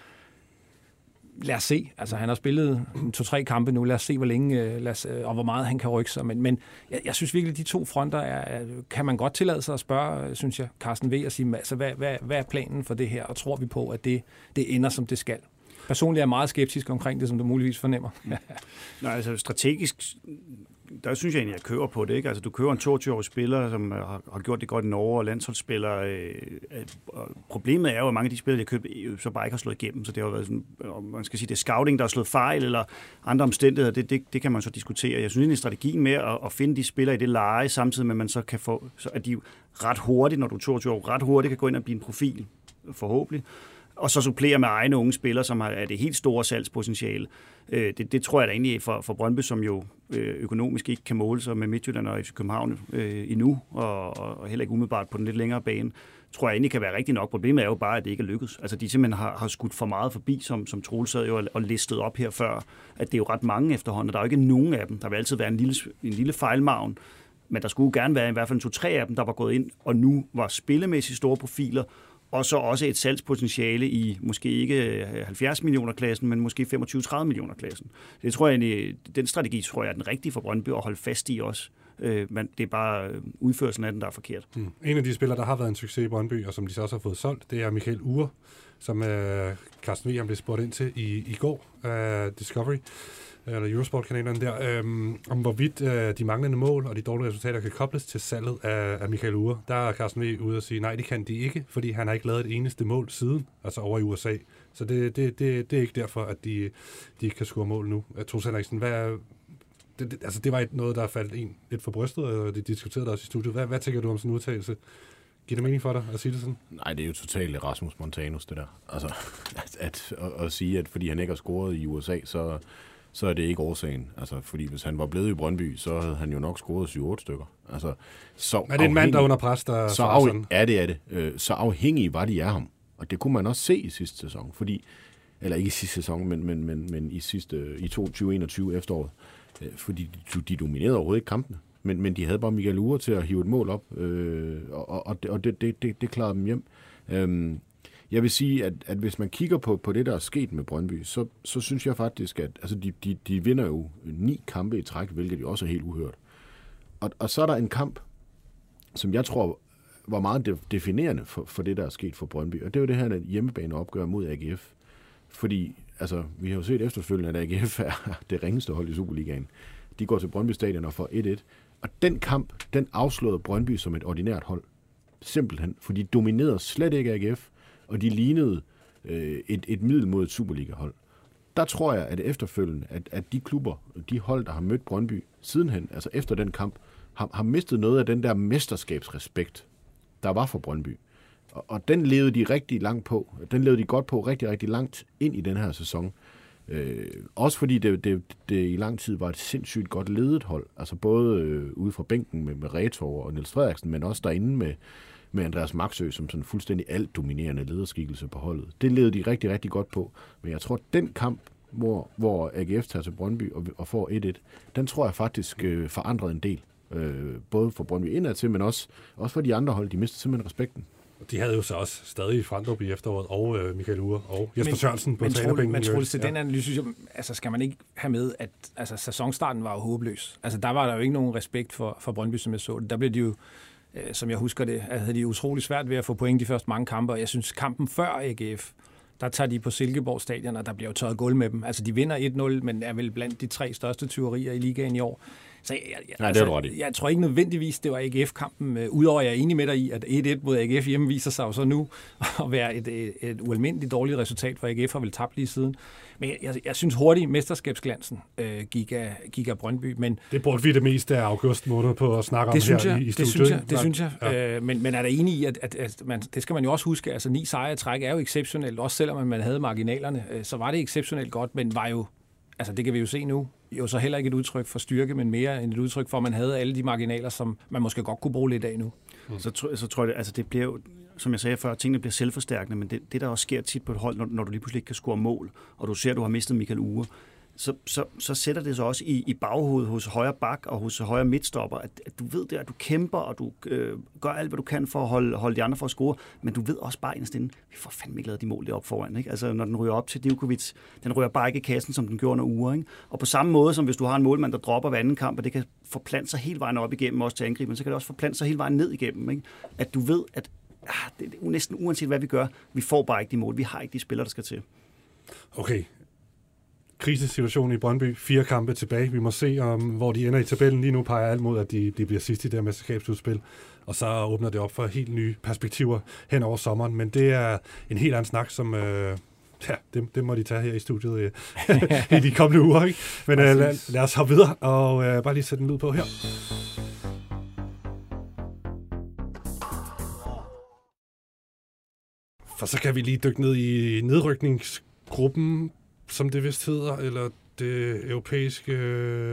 Lad os se. Altså, han har spillet to-tre kampe nu. Lad os se, hvor længe øh, lad os, øh, og hvor meget han kan rykke sig. Men, men jeg, jeg synes virkelig, at de to fronter er, kan man godt tillade sig at spørge, øh, synes jeg, Carsten V. og sige, altså, hvad, hvad, hvad er planen for det her? Og tror vi på, at det, det ender, som det skal? Personligt er jeg meget skeptisk omkring det, som du muligvis fornemmer. <laughs> Nej, altså strategisk, der synes jeg egentlig, jeg kører på det. Ikke? Altså, du kører en 22-årig spiller, som øh, har, har gjort det godt i Norge, og landsholdsspiller. Øh, øh, og problemet er jo, at mange af de spillere, de har købt, øh, så bare ikke har slået igennem. Så det har været sådan, om man skal sige, det er scouting, der har slået fejl, eller andre omstændigheder. Det, det, det kan man så diskutere. Jeg synes egentlig, strategien med at, at finde de spillere i det leje, samtidig med, at man så kan få, så at de ret hurtigt, når du er 22 år, ret hurtigt kan gå ind og blive en profil, forhåbentlig og så supplere med egne unge spillere, som har det helt store salgspotentiale. Øh, det, det tror jeg da egentlig for, for Brøndby, som jo øh, økonomisk ikke kan måle sig med Midtjylland og FC København øh, endnu, og, og heller ikke umiddelbart på den lidt længere bane, tror jeg egentlig kan være rigtigt nok. Problemet er jo bare, at det ikke er lykkedes. Altså, de simpelthen har, har skudt for meget forbi, som, som Troels sad jo og, og listet op her før, at det er jo ret mange efterhånden, og der er jo ikke nogen af dem. Der vil altid være en lille, en lille fejlmavn, men der skulle gerne være i hvert fald to-tre af dem, der var gået ind, og nu var spillemæssigt store profiler, og så også et salgspotentiale i måske ikke øh, 70 millioner klassen, men måske 25-30 millioner klassen. Det tror jeg, egentlig- den strategi tror jeg er den rigtige for Brøndby at holde fast i også. Øh, Men det er bare øh, udførelsen af den, der er forkert. Mm. En af de spillere, der har været en succes i Brøndby, og som de så også har fået solgt, det er Michael Ure, som øh, Carsten V. blev spurgt ind til i, i går af Discovery, Øh, eller Eurosport-kanalerne der, øhm, om hvorvidt øh, de manglende mål og de dårlige resultater kan kobles til salget af, af Michael Ure. Der er Carsten V. ude og sige, nej, det kan de ikke, fordi han har ikke lavet et eneste mål siden, altså over i USA. Så det, det, det, det er ikke derfor, at de, de ikke kan score mål nu. Øh, Troels Henriksen, hvad, er- det, det, altså det var et, noget, der faldt en lidt for brystet, og det diskuterede også i studiet. Hvad, hvad tænker du om sådan en udtalelse? Giver det mening for dig at sige det sådan? Nej, det er jo totalt Rasmus Montanus, det der. Altså, <laughs> at, at, at, at sige, at fordi han ikke har scoret i USA, så, så er det ikke årsagen. Altså, fordi hvis han var blevet i Brøndby, så havde han jo nok scoret 7-8 stykker. Altså, så Er det en mand, der er under pres, der så af, sådan? er det, er det. Øh, så afhængig var de af ham. Og det kunne man også se i sidste sæson, fordi, eller ikke i sidste sæson, men, men, men, men i, sidste, i 2021 efteråret, øh, fordi de, de dominerede overhovedet ikke kampene. Men, men de havde bare Michael Ure til at hive et mål op, øh, og, og, det, og det, det, det, det klarede dem hjem. Øhm, jeg vil sige, at, at hvis man kigger på, på det, der er sket med Brøndby, så, så synes jeg faktisk, at altså, de, de, de vinder jo ni kampe i træk, hvilket jo også er helt uhørt. Og, og så er der en kamp, som jeg tror var meget definerende for, for det, der er sket for Brøndby. Og det er jo det her hjemmebaneopgør mod AGF. Fordi altså, vi har jo set efterfølgende, at AGF er <laughs> det ringeste hold i Superligaen. De går til Brøndby Stadion og får 1-1. Og den kamp, den afslørede Brøndby som et ordinært hold. Simpelthen. For de dominerede slet ikke AGF, og de lignede øh, et, et middel mod et Superliga-hold. Der tror jeg, at efterfølgende, at, at de klubber, de hold, der har mødt Brøndby sidenhen, altså efter den kamp, har, har mistet noget af den der mesterskabsrespekt, der var for Brøndby. Og, og den levede de rigtig langt på. Den levede de godt på rigtig, rigtig langt ind i den her sæson. Øh, også fordi det, det, det i lang tid var et sindssygt godt ledet hold. Altså både øh, ude fra bænken med, med Retor og Niels Frederiksen, men også derinde med, med Andreas Maxø som sådan fuldstændig alt dominerende lederskikkelse på holdet. Det levede de rigtig, rigtig godt på. Men jeg tror, at den kamp, hvor, hvor AGF tager til Brøndby og, og får 1-1, den tror jeg faktisk øh, forandrede en del. Øh, både for Brøndby indad til, men også, også for de andre hold. De mistede simpelthen respekten. De havde jo så også stadig Frandrup i efteråret, og øh, Michael Ure, og Jesper men, Sørensen på trænerbænken. Men Troels, til ja. den analyse, synes jeg, altså, skal man ikke have med, at altså, sæsonstarten var jo håbløs. Altså, der var der jo ikke nogen respekt for, for Brøndby, som jeg så det. Der blev de jo, øh, som jeg husker det, havde de utrolig svært ved at få point de første mange kampe, og jeg synes, kampen før AGF, der tager de på Silkeborg stadion, og der bliver jo tørret gulv med dem. Altså, de vinder 1-0, men er vel blandt de tre største tyverier i ligaen i år. Så jeg, jeg, Nej, altså, det altså, jeg tror ikke nødvendigvis, det var AGF-kampen. Uh, Udover jeg er enig med dig i, at 1-1 mod AGF hjemme viser sig jo så nu <laughs> at være et, et, et ualmindeligt dårligt resultat, for AGF har vel tabt lige siden. Men jeg, jeg, jeg synes hurtigt, mesterskabsglansen uh, gik, af, gik af Brøndby. Men, det brugte vi det meste af august måned på at snakke det om synes her jeg, i, i Det synes jeg, det synes jeg. Ja. Uh, men, men er der enig i, at, at, at man, det skal man jo også huske, altså ni sejre træk er jo exceptionelt, også selvom man havde marginalerne, uh, så var det exceptionelt godt, men var jo altså det kan vi jo se nu, jo så heller ikke et udtryk for styrke, men mere end et udtryk for, at man havde alle de marginaler, som man måske godt kunne bruge lidt af nu. Mm. Så, så tror jeg, altså det bliver jo, som jeg sagde før, tingene bliver selvforstærkende, men det, det der også sker tit på et hold, når, når du lige pludselig ikke kan score mål, og du ser, at du har mistet Michael Ure, så, så, så sætter det sig også i, i baghovedet hos højre bak og hos højre midtstopper, at, at du ved det, at du kæmper, og du øh, gør alt, hvad du kan for at holde, holde de andre for at score, men du ved også bare inderst inde, vi får fandme ikke lavet de mål deroppe foran. Ikke? Altså, når den ryger op til Divkovic, den ryger bare ikke i kassen, som den gjorde under uger. Ikke? Og på samme måde, som hvis du har en målmand, der dropper hver anden kamp, og det kan forplante sig hele vejen op igennem, også til angriben, så kan det også forplante sig hele vejen ned igennem. Ikke? At du ved, at ah, det, er næsten uanset hvad vi gør, vi får bare ikke de mål. Vi har ikke de spillere, der skal til. Okay, krisesituation i Brøndby. Fire kampe tilbage. Vi må se, om, hvor de ender i tabellen. Lige nu peger alt mod, at de, de bliver sidst i det her mesterskabsudspil. Og så åbner det op for helt nye perspektiver hen over sommeren. Men det er en helt anden snak, som... Øh, ja, det, det må de tage her i studiet øh, <laughs> i de kommende uger. Ikke? Men øh, lad, lad os hoppe videre og øh, bare lige sætte den lyd på her. For så kan vi lige dykke ned i nedrykningsgruppen som det vist hedder, eller det europæiske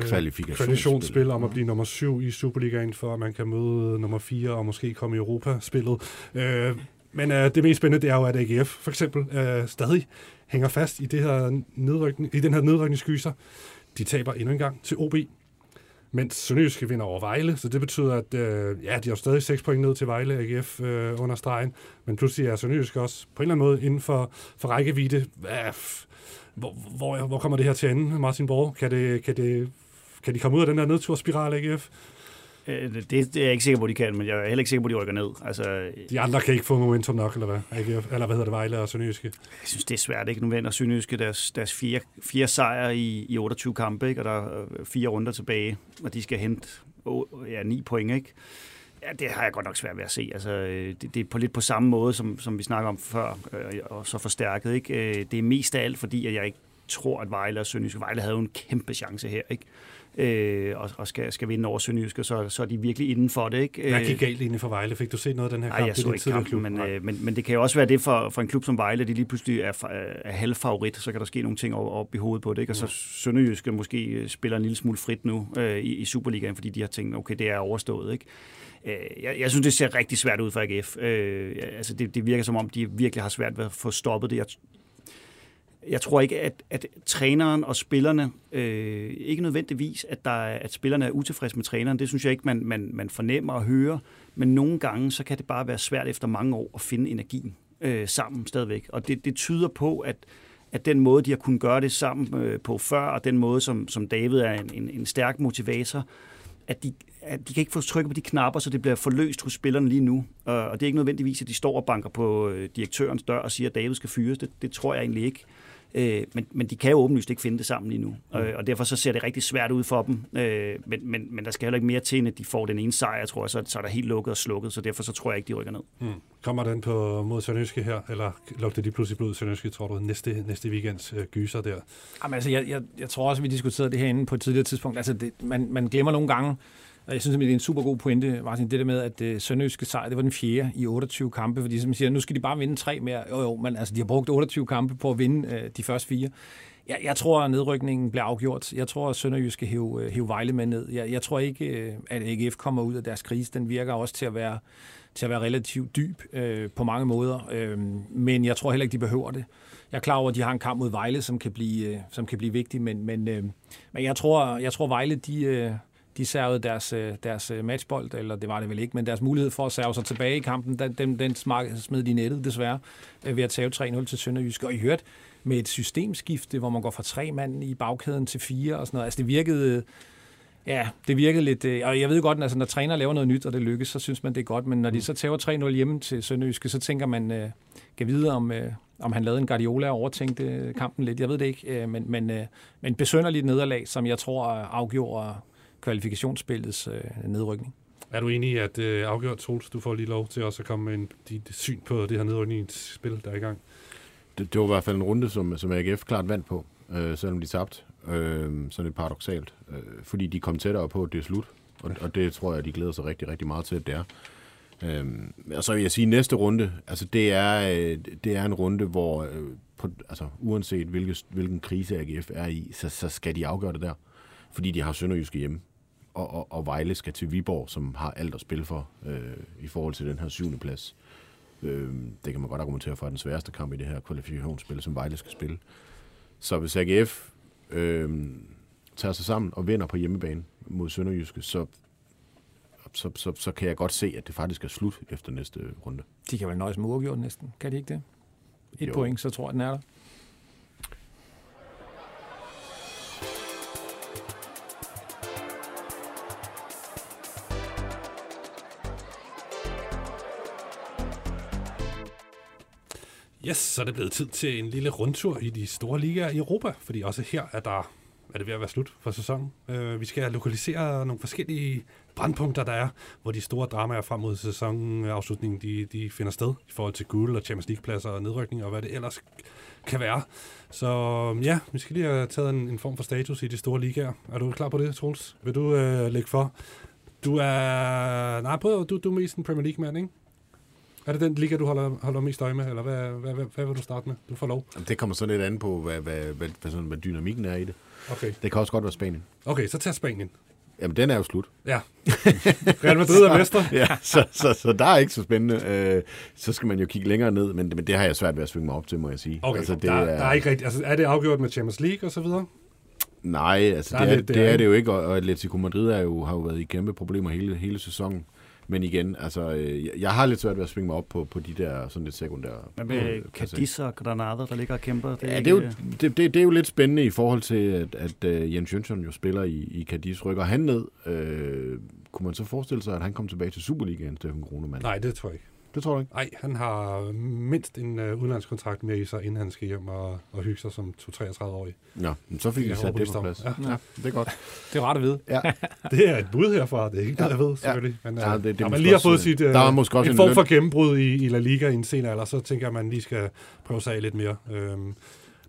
kvalifikationsspil om at blive nummer syv i Superligaen, for at man kan møde nummer 4 og måske komme i Europa-spillet. Øh, men øh, det mest spændende, det er jo, at AGF for eksempel øh, stadig hænger fast i, det her nedrykning, i den her nedrykningsskyser. De taber endnu en gang til OB, mens Sønderjyske vinder over Vejle, så det betyder, at øh, ja, de har stadig 6 point ned til Vejle AGF øh, under stregen, men pludselig er Sønderjyske også på en eller anden måde inden for, for rækkevidde. Hvor, hvor, hvor kommer det her til ende, Martin Borg? Kan, det, kan, det, kan de komme ud af den der nedturspiral, AGF? Øh, det, det er jeg ikke sikker på, de kan, men jeg er heller ikke sikker på, de rykker ned. Altså, de andre kan ikke få momentum nok, eller hvad? AGF, eller hvad hedder det, Vejle og Sønderjyske? Jeg synes, det er svært. Ikke? Nu vender Sønderjyske deres, deres fire, fire sejre i, i 28 kampe, ikke? og der er fire runder tilbage, og de skal hente ja, ni point. Ikke? Ja, det har jeg godt nok svært ved at se. Altså, øh, det, det er på lidt på samme måde, som, som vi snakker om før, øh, og så forstærket. Ikke? Øh, det er mest af alt, fordi at jeg ikke tror, at Vejle og Sønderjyske Vejle havde en kæmpe chance her. Ikke? øh, og, og skal, skal vinde over Sønderjyske, så, så er de virkelig inden for det. Ikke? Hvad gik galt inden for Vejle? Fik du set noget af den her kamp? Nej, jeg så ikke kampen, men, øh, men, men det kan jo også være det for, for en klub som Vejle, de lige pludselig er, er halvfavorit, så kan der ske nogle ting op, op i hovedet på det. Ikke? Og så. Sønderjyske måske øh, spiller en lille smule frit nu øh, i, i Superligaen, fordi de har tænkt, okay, det er overstået. Ikke? Øh, jeg, jeg synes, det ser rigtig svært ud for AGF. Øh, altså det, det virker som om, de virkelig har svært ved at få stoppet det. Jeg, jeg tror ikke, at, at træneren og spillerne, øh, ikke nødvendigvis, at, der er, at spillerne er utilfredse med træneren. Det synes jeg ikke, man, man, man fornemmer og hører. Men nogle gange, så kan det bare være svært efter mange år at finde energien. øh, sammen stadigvæk. Og det, det tyder på, at, at den måde, de har kunnet gøre det sammen øh, på før, og den måde, som, som David er en, en, en stærk motivator, at de, at de kan ikke få trykket på de knapper, så det bliver forløst hos spillerne lige nu. Øh, og det er ikke nødvendigvis, at de står og banker på øh, direktørens dør og siger, at David skal fyres. Det, det tror jeg egentlig ikke. Øh, men, men de kan jo åbenlyst ikke finde det sammen lige nu. Mm. Øh, og derfor så ser det rigtig svært ud for dem. Øh, men, men, men der skal heller ikke mere til, end at de får den ene sejr, tror jeg, så, så er der helt lukket og slukket. Så derfor så tror jeg ikke, de rykker ned. Mm. Kommer den på mod Sønderjyske her, eller lugter de pludselig blod Sønderjyske, tror du, næste, næste weekends øh, gyser der? Jamen, altså, jeg, jeg, jeg tror også, at vi diskuterede det herinde på et tidligere tidspunkt. Altså, det, man, man glemmer nogle gange, og jeg synes, det er en super god pointe, Martin, det der med, at øh, Sønderjyske sejr, det var den fjerde i 28 kampe, fordi som siger, nu skal de bare vinde tre mere. Jo, jo, men altså, de har brugt 28 kampe på at vinde øh, de første fire. Jeg, jeg tror, at nedrykningen bliver afgjort. Jeg tror, at Sønderjyske hæve, øh, hæve Vejle med ned. Jeg, jeg tror ikke, øh, at AGF kommer ud af deres krise. Den virker også til at være, til at være relativt dyb øh, på mange måder. Øh, men jeg tror heller ikke, de behøver det. Jeg er klar over, at de har en kamp mod Vejle, som kan blive, øh, som kan blive vigtig, men, men, øh, men jeg, tror, jeg tror, Vejle, de... øh, de servede deres, deres matchbold, eller det var det vel ikke, men deres mulighed for at serve sig tilbage i kampen, den, den, den smed de nettet desværre ved at tage 3-0 til Sønderjysk. Og I hørte med et systemskifte, hvor man går fra tre mand i bagkæden til fire og sådan noget. Altså det virkede, ja, det virkede lidt, og jeg ved godt, at altså, når træner laver noget nyt, og det lykkes, så synes man, det er godt, men når de så tager 3-0 hjemme til Sønderjyske, så tænker man, uh, kan vide om, om han lavede en Guardiola og overtænkte kampen lidt. Jeg ved det ikke, uh, men, men, uh, men besønderligt nederlag, som jeg tror afgjorde kvalifikationsspillets øh, nedrykning. Er du enig i, at øh, afgjort, Troels, du får lige lov til også at komme med en, dit syn på det her nedrykningsspil, der er i gang? Det, det var i hvert fald en runde, som, som AGF klart vandt på, øh, selvom de tabte. Øh, sådan lidt paradoxalt. Øh, fordi de kom tættere på, at det er slut. Og, og det tror jeg, de glæder sig rigtig, rigtig meget til, at det er. Øh, og så vil jeg sige, at næste runde, altså det er, øh, det er en runde, hvor øh, på, altså, uanset hvilke, hvilken krise AGF er i, så, så skal de afgøre det der. Fordi de har Sønderjyske hjemme og, og, og Vejle skal til Viborg, som har alt at spille for øh, i forhold til den her syvende plads. Øh, det kan man godt argumentere for, at den sværeste kamp i det her kvalifikationsspil, som Vejle skal spille. Så hvis AGF øh, tager sig sammen og vinder på hjemmebane mod Sønderjyske, så, så, så, så kan jeg godt se, at det faktisk er slut efter næste runde. De kan vel nøjes med uafgjort næsten, kan de ikke det? Et jo. point, så tror jeg, den er der. Yes, så er det blevet tid til en lille rundtur i de store ligaer i Europa, fordi også her er der er det ved at være slut for sæsonen. Uh, vi skal lokalisere nogle forskellige brandpunkter, der er, hvor de store dramaer frem mod sæsonafslutningen, øh, de, de finder sted i forhold til guld og Champions League-pladser og nedrykning og hvad det ellers kan være. Så mm, ja, vi skal lige have taget en, en form for status i de store ligaer. Er du klar på det, Troels? Vil du uh, lægge for? Du er... Nej, prøv, du, du er mest en Premier League-mand, ikke? Er det den liga, du holder, holder mest øje med, eller hvad, hvad, hvad, hvad vil du starte med? Du får lov. Jamen, det kommer så lidt an på, hvad, hvad, hvad, hvad, sådan, hvad dynamikken er i det. Okay. Det kan også godt være Spanien. Okay, så tag Spanien. Jamen, den er jo slut. Ja. Real Madrid er <laughs> mester. ja, så, så, så der er ikke så spændende. Øh, så skal man jo kigge længere ned, men, men det har jeg svært ved at svinge mig op til, må jeg sige. Okay, altså, det der, er, der er ikke rigtigt. Altså, er det afgjort med Champions League og så videre? Nej, altså det er, lidt, det, er, det er det jo ikke, og Atletico Madrid er jo, har jo været i kæmpe problemer hele, hele sæsonen. Men igen, altså, øh, jeg har lidt svært ved at svinge mig op på, på de der sådan lidt sekundære... Hvad med Cadiz og Granada, der ligger og kæmper? Det ja, det er, jo, det, det, det er jo lidt spændende i forhold til, at, at uh, Jens Jønsson jo spiller i, i Cadiz. Rykker han ned? Øh, kunne man så forestille sig, at han kom tilbage til Superligaen, Steffen Grunemann? Nej, det tror jeg ikke. Det tror du ikke? Nej, han har mindst en uh, udlandskontrakt med i sig, inden han skal hjem og, og hygge sig som 2-33-årig. Ja, men så fik vi sat det på plads. Ja. ja. det er godt. <laughs> Det er rart at vide. Ja. <laughs> det er et bud herfra, det er ikke ja. noget, jeg ved, selvfølgelig. Men, ja, det, det når man lige har fået sit, der er måske også en, en form for gennembrud i, i La Liga i en sen alder, så tænker jeg, at man lige skal prøve sig af lidt mere. Øhm,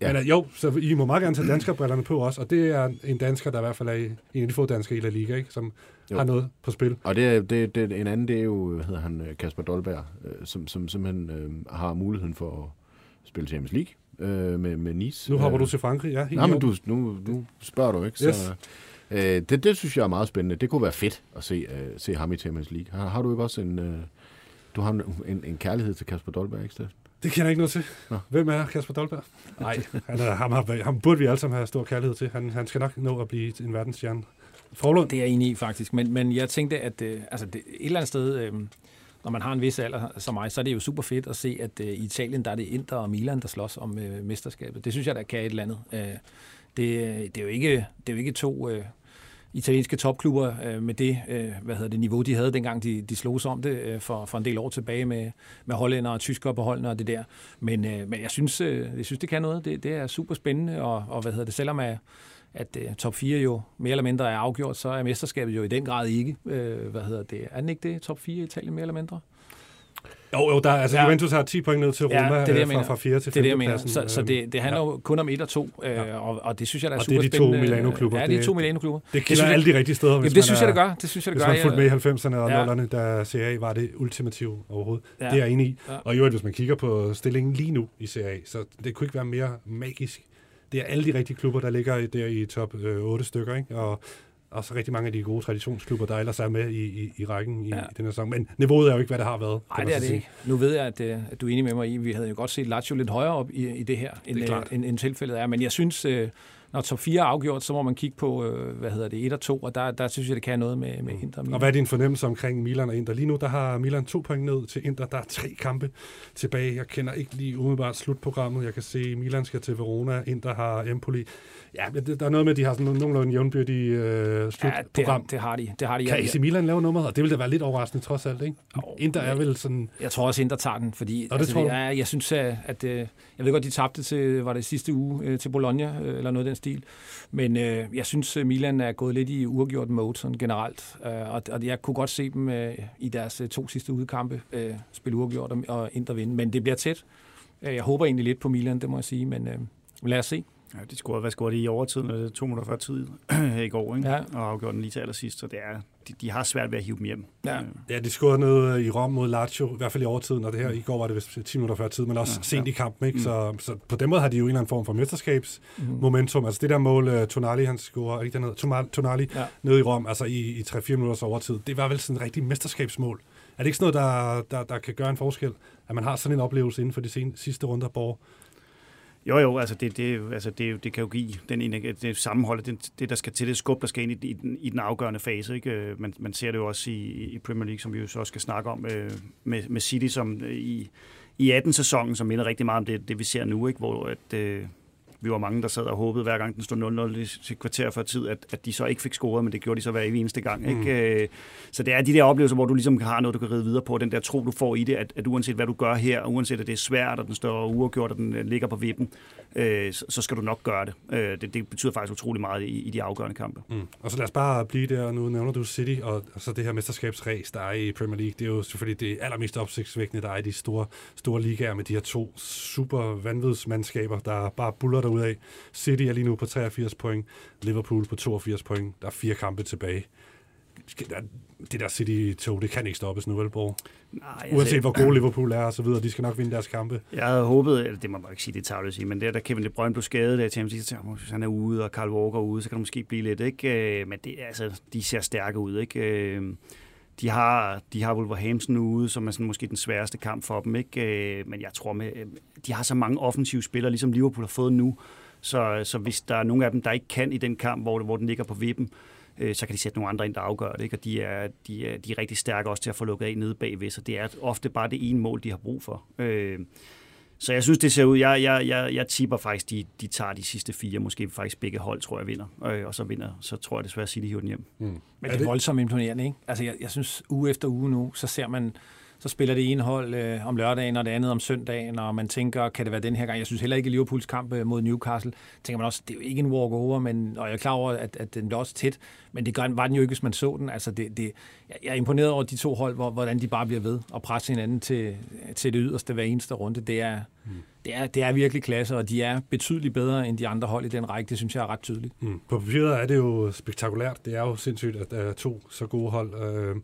Ja. Men jo, så I må meget gerne tage danskerbrillerne på også, og det er en dansker, der i hvert fald er en af de få danskere i La Liga, ikke? som jo. har noget på spil. Og det er, det, det, en anden, det er jo, hedder han, Kasper Dolberg, øh, som, som simpelthen øh, har muligheden for at spille Champions League øh, med, med Nice. Nu hopper øh, du til Frankrig, ja. Nej, men du, nu, nu spørger du, ikke? Yes. Så, øh, det, det synes jeg er meget spændende. Det kunne være fedt at se, øh, se ham i Champions League. Har, har du ikke også en... Øh, du har en, en kærlighed til Kasper Dolberg, ikke Steffen? Det kender jeg ikke noget til. Nå. Hvem er Kasper Dolberg? Nej, <laughs> han, er, ham, ham, ham burde vi alle sammen have stor kærlighed til. Han, han skal nok nå at blive en verdensstjerne. Forlund? Det er jeg enig i, faktisk. Men, men jeg tænkte, at øh, altså, det, et eller andet sted, øh, når man har en vis alder som mig, så er det jo super fedt at se, at øh, i Italien, der er det Inter og Milan, der slås om øh, mesterskabet. Det synes jeg, der kan et eller andet. Øh, det, det, er jo ikke, det er jo ikke to øh, italienske topklubber øh, med det, øh, hvad hedder det niveau, de havde dengang de, de slog sig om det øh, for, for en del år tilbage med, med hollænder og tyskere på holdene og det der. Men, øh, men jeg, synes, øh, jeg synes, det kan noget. Det, det er super spændende, og, og hvad hedder det, selvom øh, at, at uh, top 4 jo mere eller mindre er afgjort, så er mesterskabet jo i den grad ikke. Øh, hvad hedder det? Er den ikke det? Top 4 i Italien mere eller mindre? Jo, jo, der, altså ja. Juventus har 10 point ned til Roma ja, det det, fra, fra 4 til 5. Det er det, jeg mener. Så, så det, det handler ja. jo kun om 1 og 2, øh, ja. og, og det synes jeg, der er super spændende. Og det er de to Milano-klubber. Ja, det er de to Milano-klubber. Det kilder alle de rigtige steder, hvis Jamen, det synes jeg, det gør. Det synes jeg, det hvis gør. man fulgte med i 90'erne og 0'erne, da CA var det ultimative overhovedet. Ja. Det er jeg enig i. Ja. Og i øvrigt, hvis man kigger på stillingen lige nu i CA, så det kunne ikke være mere magisk. Det er alle de rigtige klubber, der ligger der i top øh, 8 stykker, ikke? Og og så rigtig mange af de gode traditionsklubber, der ellers er med i, i, i rækken i, ja. i den her sæson. Men niveauet er jo ikke, hvad det har været. Nej, det er det ikke. Nu ved jeg, at, øh, at du er enig med mig i, vi havde jo godt set Lazio lidt højere op i, i det her, end, det øh, end, end tilfældet er. Men jeg synes, øh, når top 4 er afgjort, så må man kigge på, hvad hedder det, 1 og 2, og der, der synes jeg, det kan noget med, med Inter. Milan. Og hvad er din fornemmelse omkring Milan og Inter? Lige nu, der har Milan to point ned til Inter. Der er tre kampe tilbage. Jeg kender ikke lige umiddelbart slutprogrammet. Jeg kan se, Milan skal til Verona, Inter har Empoli. Ja, der er noget med, at de har sådan nogenlunde jævnbyrdige øh, slutprogram. Ja, det, det, har de. Det har de. Kan AC Milan lave nummer? Og det vil da være lidt overraskende trods alt, ikke? Oh, Inter er vel sådan... Jeg tror også, Inter tager den, fordi... Det altså, tror det, jeg, jeg synes, at... at øh, jeg ved godt, de tabte til, var det sidste uge, øh, til Bologna, øh, eller noget af den stil. Men øh, jeg synes, Milan er gået lidt i uafgjort mode sådan generelt. Øh, og, og jeg kunne godt se dem øh, i deres to sidste udkampe øh, spille uafgjort og, og Inter vinde. Men det bliver tæt. Jeg håber egentlig lidt på Milan, det må jeg sige, men øh, lad os se. Ja, de scorede, hvad scorede de i overtiden? Det to minutter før tid <clears throat> i går, ikke? Ja. og afgjorde den lige til allersidst, så det er, de, de har svært ved at hive dem hjem. Ja, ja de scorede noget i Rom mod Lazio, i hvert fald i overtiden, og det her i går var det vist 10 minutter før tid, men også ja, sent ja. i kampen. Ikke? Mm. Så, så på den måde har de jo en eller anden form for mesterskabsmomentum. Mm. Altså det der mål, Tonali, han scorer, ikke dernede, Tonali ja. nede i Rom, altså i, i 3-4 minutters overtid, det var vel sådan en rigtig mesterskabsmål. Er det ikke sådan noget, der, der, der kan gøre en forskel, at man har sådan en oplevelse inden for de sen, sidste runder, Borg? Jo, jo, altså det, det, altså det, det kan jo give den, det sammenhold, det, det, der skal til, det skub, der skal ind i, i, den, i den afgørende fase. Ikke? Øh, man, man ser det jo også i, i Premier League, som vi jo så skal snakke om, øh, med, med City, som øh, i, i 18-sæsonen, som minder rigtig meget om det, det vi ser nu, ikke? hvor at, øh, vi var mange, der sad og håbede, hver gang den stod 0-0 til kvarter før tid, at, at de så ikke fik scoret, men det gjorde de så hver eneste gang. Mm. Ikke? Øh, så det er de der oplevelser, hvor du ligesom har noget, du kan ride videre på, den der tro, du får i det, at, at uanset hvad du gør her, uanset at det er svært, og den står uafgjort, og den øh, ligger på vippen, øh, så, så skal du nok gøre det. Øh, det. Det betyder faktisk utrolig meget i, i de afgørende kampe. Mm. Og så lad os bare blive der, nu nævner du City, og, og så det her mesterskabsræs, der er i Premier League, det er jo selvfølgelig det allermest opsigtsvækkende, der er i de store, store ligaer med de her to super vanvidsmandskaber, der bare buller derudad. City er lige nu på 83 point, Liverpool på 82 point. Der er fire kampe tilbage. Det der City-tog, det kan ikke stoppes nu, vel, Borg? Nej, altså, Uanset hvor gode Liverpool er og så videre, de skal nok vinde deres kampe. Jeg havde håbet, eller det må man ikke sige, det tager at sige, men det der Kevin De Bruyne blev skadet, der Champions League, hvis han er ude, og Carl Walker er ude, så kan det måske blive lidt, ikke? Øh, men det, altså, de ser stærke ud, ikke? Øh, de har, de har Wolverhampton ude, som er sådan måske den sværeste kamp for dem, ikke? Øh, men jeg tror, med, de har så mange offensive spillere, ligesom Liverpool har fået nu, så, så hvis der er nogle af dem, der ikke kan i den kamp, hvor, hvor den ligger på vippen, øh, så kan de sætte nogle andre ind, der afgør det. Ikke? Og de er, de, er, de er rigtig stærke også til at få lukket af nede bagved, så det er ofte bare det ene mål, de har brug for. Øh, så jeg synes, det ser ud. Jeg, jeg, jeg, jeg tipper faktisk, de, de tager de sidste fire, måske faktisk begge hold, tror jeg, vinder. Øh, og så vinder, så tror jeg desværre, at City hiver den hjem. Mm. Men det er voldsomt imponerende, ikke? Altså, jeg, jeg synes, uge efter uge nu, så ser man så spiller det ene hold øh, om lørdagen, og det andet om søndagen, og man tænker, kan det være den her gang? Jeg synes heller ikke, at Liverpools kamp øh, mod Newcastle, tænker man også, det er jo ikke en walk-over, men, og jeg er klar over, at, at den bliver også tæt, men det var den jo ikke, hvis man så den. Altså det, det, jeg er imponeret over de to hold, hvor, hvordan de bare bliver ved og presse hinanden til, til det yderste hver eneste runde. Det er, mm. det, er, det er virkelig klasse, og de er betydeligt bedre end de andre hold i den række. Det synes jeg er ret tydeligt. Mm. På papiret er det jo spektakulært. Det er jo sindssygt, at der er to så gode hold. Øh,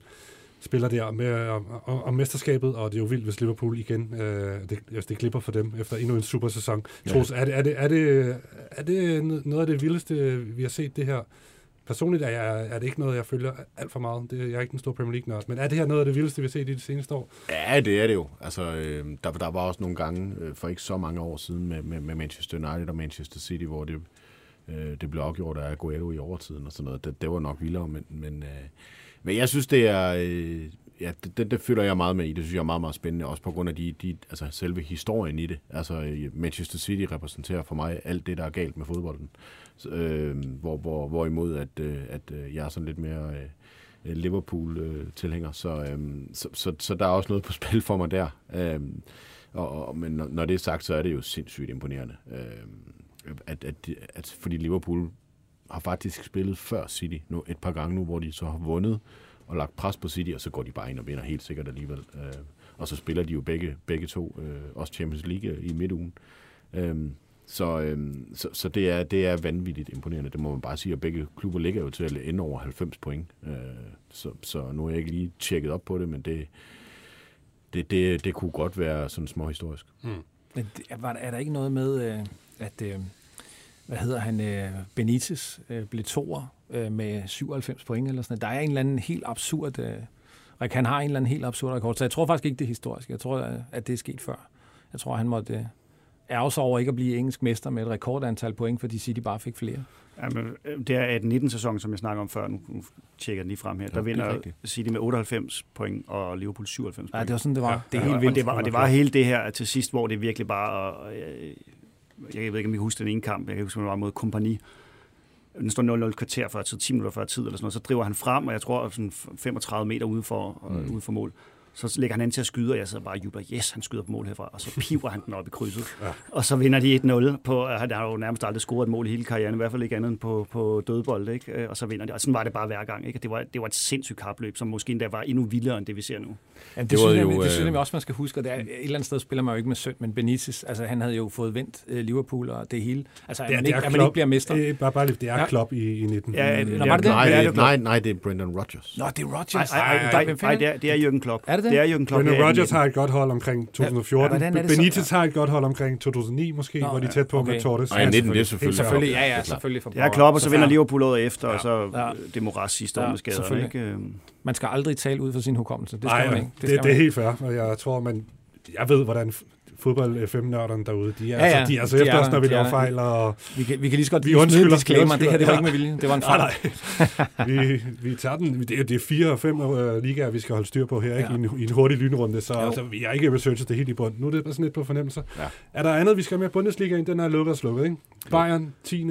spiller der med om, om mesterskabet, og det er jo vildt, hvis Liverpool igen, øh, det, altså det klipper for dem efter endnu en super sæson. Ja. Troels, er det, er, det, er, det, er det noget af det vildeste, vi har set det her? Personligt er, jeg, er det ikke noget, jeg følger alt for meget. Det, jeg er ikke den store Premier League-nørd. Men er det her noget af det vildeste, vi har set i de seneste år? Ja, det er det jo. Altså, øh, der, der var også nogle gange, øh, for ikke så mange år siden, med, med, med Manchester United og Manchester City, hvor det, øh, det blev afgjort af Aguero i overtiden og sådan noget. Det, det var nok vildere, men, men øh, men jeg synes, det er... Øh, ja, det, det, det føler jeg meget med i. Det synes jeg er meget, meget spændende, også på grund af de, de, altså selve historien i det. Altså øh, Manchester City repræsenterer for mig alt det, der er galt med fodbolden. Så, øh, hvor, hvor, hvorimod at, øh, at øh, jeg er sådan lidt mere øh, Liverpool-tilhænger. Så, øhm, så, så, så der er også noget på <laughs> spil for mig der. Øhm, og, og, men når, når det er sagt, så er det jo sindssygt imponerende. øhm, at, at, at, fordi Liverpool har faktisk spillet før City nu, et par gange nu, hvor de så har vundet og lagt pres på City, og så går de bare ind og vinder helt sikkert alligevel. Øh, og så spiller de jo begge, begge to, øh, også Champions League i midtugen. Øh, så, øh, så, så det, er, det er vanvittigt imponerende, det må man bare sige, og begge klubber ligger jo til at ende over 90 point. Øh, så, så nu har jeg ikke lige tjekket op på det, men det, det, det, det kunne godt være sådan små historisk. Mm. Men er, er der ikke noget med, øh, at øh, hvad hedder han, øh, Benitez blev toer med 97 point eller sådan Der er en eller anden helt absurd, Rik, han har en eller anden helt absurd rekord, så jeg tror faktisk ikke, det er historisk. Jeg tror, at det er sket før. Jeg tror, han måtte ærge sig over ikke at blive engelsk mester med et rekordantal point, fordi City bare fik flere. Jamen, øh, det er 18-19 sæson, som jeg snakker om før. Nu, nu tjekker jeg lige frem her. Der ja, vinder City med 98 point, og Liverpool 97 point. Ja, det var sådan, det var. Ja. Det er helt vildt. Og det var, og det var hele det her til sidst, hvor det virkelig bare... Og, jeg, jeg ved ikke, om I kan huske den ene kamp. Jeg kan huske, det var mod kompani. Den står 0-0 kvarter før tid, 10 minutter før tid, eller sådan noget. Så driver han frem, og jeg tror, sådan 35 meter ude for, mm. ude for mål så lægger han ind til at skyde, og jeg så bare jubler, yes, han skyder på mål herfra, og så <laughs> piver han den op i krydset. Ja. Og så vinder de 1-0 på, han har jo nærmest aldrig scoret et mål i hele karrieren, i hvert fald ikke andet end på, på dødbold, ikke? Øh, og så vinder de. Og sådan var det bare hver gang, ikke? Det var, det var et sindssygt kapløb, som måske endda var endnu vildere end det, vi ser nu. Ja, det, det, synes jo, jeg, det synes jeg også, man skal huske, og det er, et eller andet sted spiller man jo ikke med søn, men Benitez, altså han havde jo fået vendt uh, Liverpool og det hele. Altså, at, det, man, det ikke, at man ikke bliver mester. Det er bare, bare det er ja. Klopp i, i 19. Ja, ja, var det det? Nej, nej, nej, det er Brendan Rodgers. Nå, det er Rodgers. Nej, det er Jürgen Klopp. Er det det? Det er Jürgen Klopp. Rodgers har et godt hold omkring 2014. Ja, Benitez har et godt hold omkring 2009 måske, Nå, hvor de er tæt på okay. med Torres. Nej, 19, det er selvfølgelig. selvfølgelig ja, ja, selvfølgelig. For ja, Klopp, og så vinder Liverpool året efter, og så det moras sidste år med skaderne. Ikke? Man skal aldrig tale ud for sin hukommelse. Det skal man ikke. Det, det er helt fair, og jeg tror, man jeg ved, hvordan fodbold FM-nørderne derude, de er, ja, ja. Altså, de er altså de efter os, når vi laver fejl. Og vi, kan, vi kan lige så godt vi undskylder, disclaimer. Det her det var ikke med vilje. Det var en fejl. Nej, nej. vi, vi tager den. Det er, det er fire og fem uh, ligaer, vi skal holde styr på her ja. ikke? I, en, i en hurtig lynrunde. Så altså, vi har ikke researchet det helt i bund. Nu er det sådan lidt på fornemmelser. Ja. Er der andet, vi skal med Bundesliga? Den er lukket og slukket, ikke? Bayern, 10.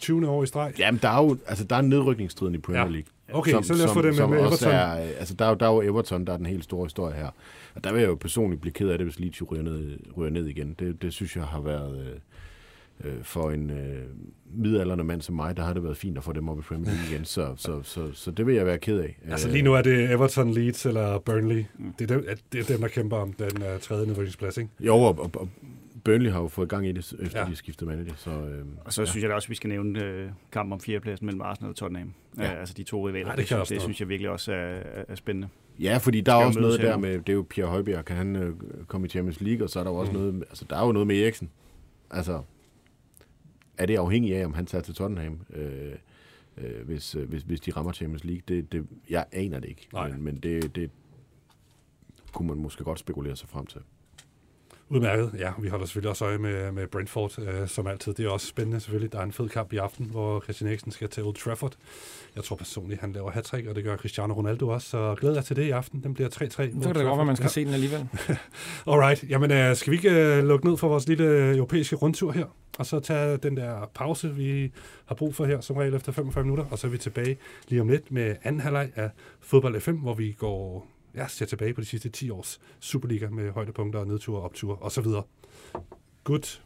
20. år i streg. Jamen, der er jo altså, der er nedrykningsstriden i Premier League. Okay, som, så lad os få det med, med Everton. Er, altså, der er, der er jo Everton, der er den helt store historie her. Og der vil jeg jo personligt blive ked af det, hvis Leeds ryger ned, ryger ned igen. Det, det synes jeg har været... Øh, øh, for en øh, midalderne mand som mig, der har det været fint at få dem op i Premier League igen. Så, <laughs> så, så, så det vil jeg være ked af. Altså lige nu er det Everton, Leeds eller Burnley. Mm. Det, er dem, det er dem, der kæmper om den uh, tredje nedrykningsplads, ikke? Jo, og, og, og Burnley har jo fået gang i det, efter ja. de skiftede manager. Så, øh, og så ja. synes jeg da også, at vi skal nævne øh, kampen om fjerdepladsen mellem Arsenal og Tottenham. Ja. Øh, altså de to rivaler. Ja, det, det, det synes jeg virkelig også er, er spændende. Ja, fordi der er også noget der med, det er jo Pierre Højbjerg, kan han øh, komme i Champions League, og så er der jo også mm. noget, altså der er jo noget med Eriksen. Altså, er det afhængigt af, om han tager til Tottenham, øh, øh, hvis, øh, hvis, hvis de rammer Champions League? Det, det, jeg aner det ikke, Nej. men, men det, det kunne man måske godt spekulere sig frem til. Udmærket. Ja, vi holder selvfølgelig også øje med, med Brentford, øh, som altid. Det er også spændende selvfølgelig. Der er en fed kamp i aften, hvor Christian Eriksen skal til Old Trafford. Jeg tror personligt, han laver hat og det gør Cristiano Ronaldo også. Så glæder jeg til det i aften. Den bliver 3-3. Så kan det godt, at man skal ja. se den alligevel. <laughs> Alright. Jamen, øh, skal vi ikke øh, lukke ned for vores lille europæiske rundtur her? Og så tage den der pause, vi har brug for her, som regel efter 45 minutter. Og så er vi tilbage lige om lidt med anden halvleg af Fodbold FM, hvor vi går jeg ser tilbage på de sidste 10 års Superliga med højdepunkter, og nedture, opture osv. Good.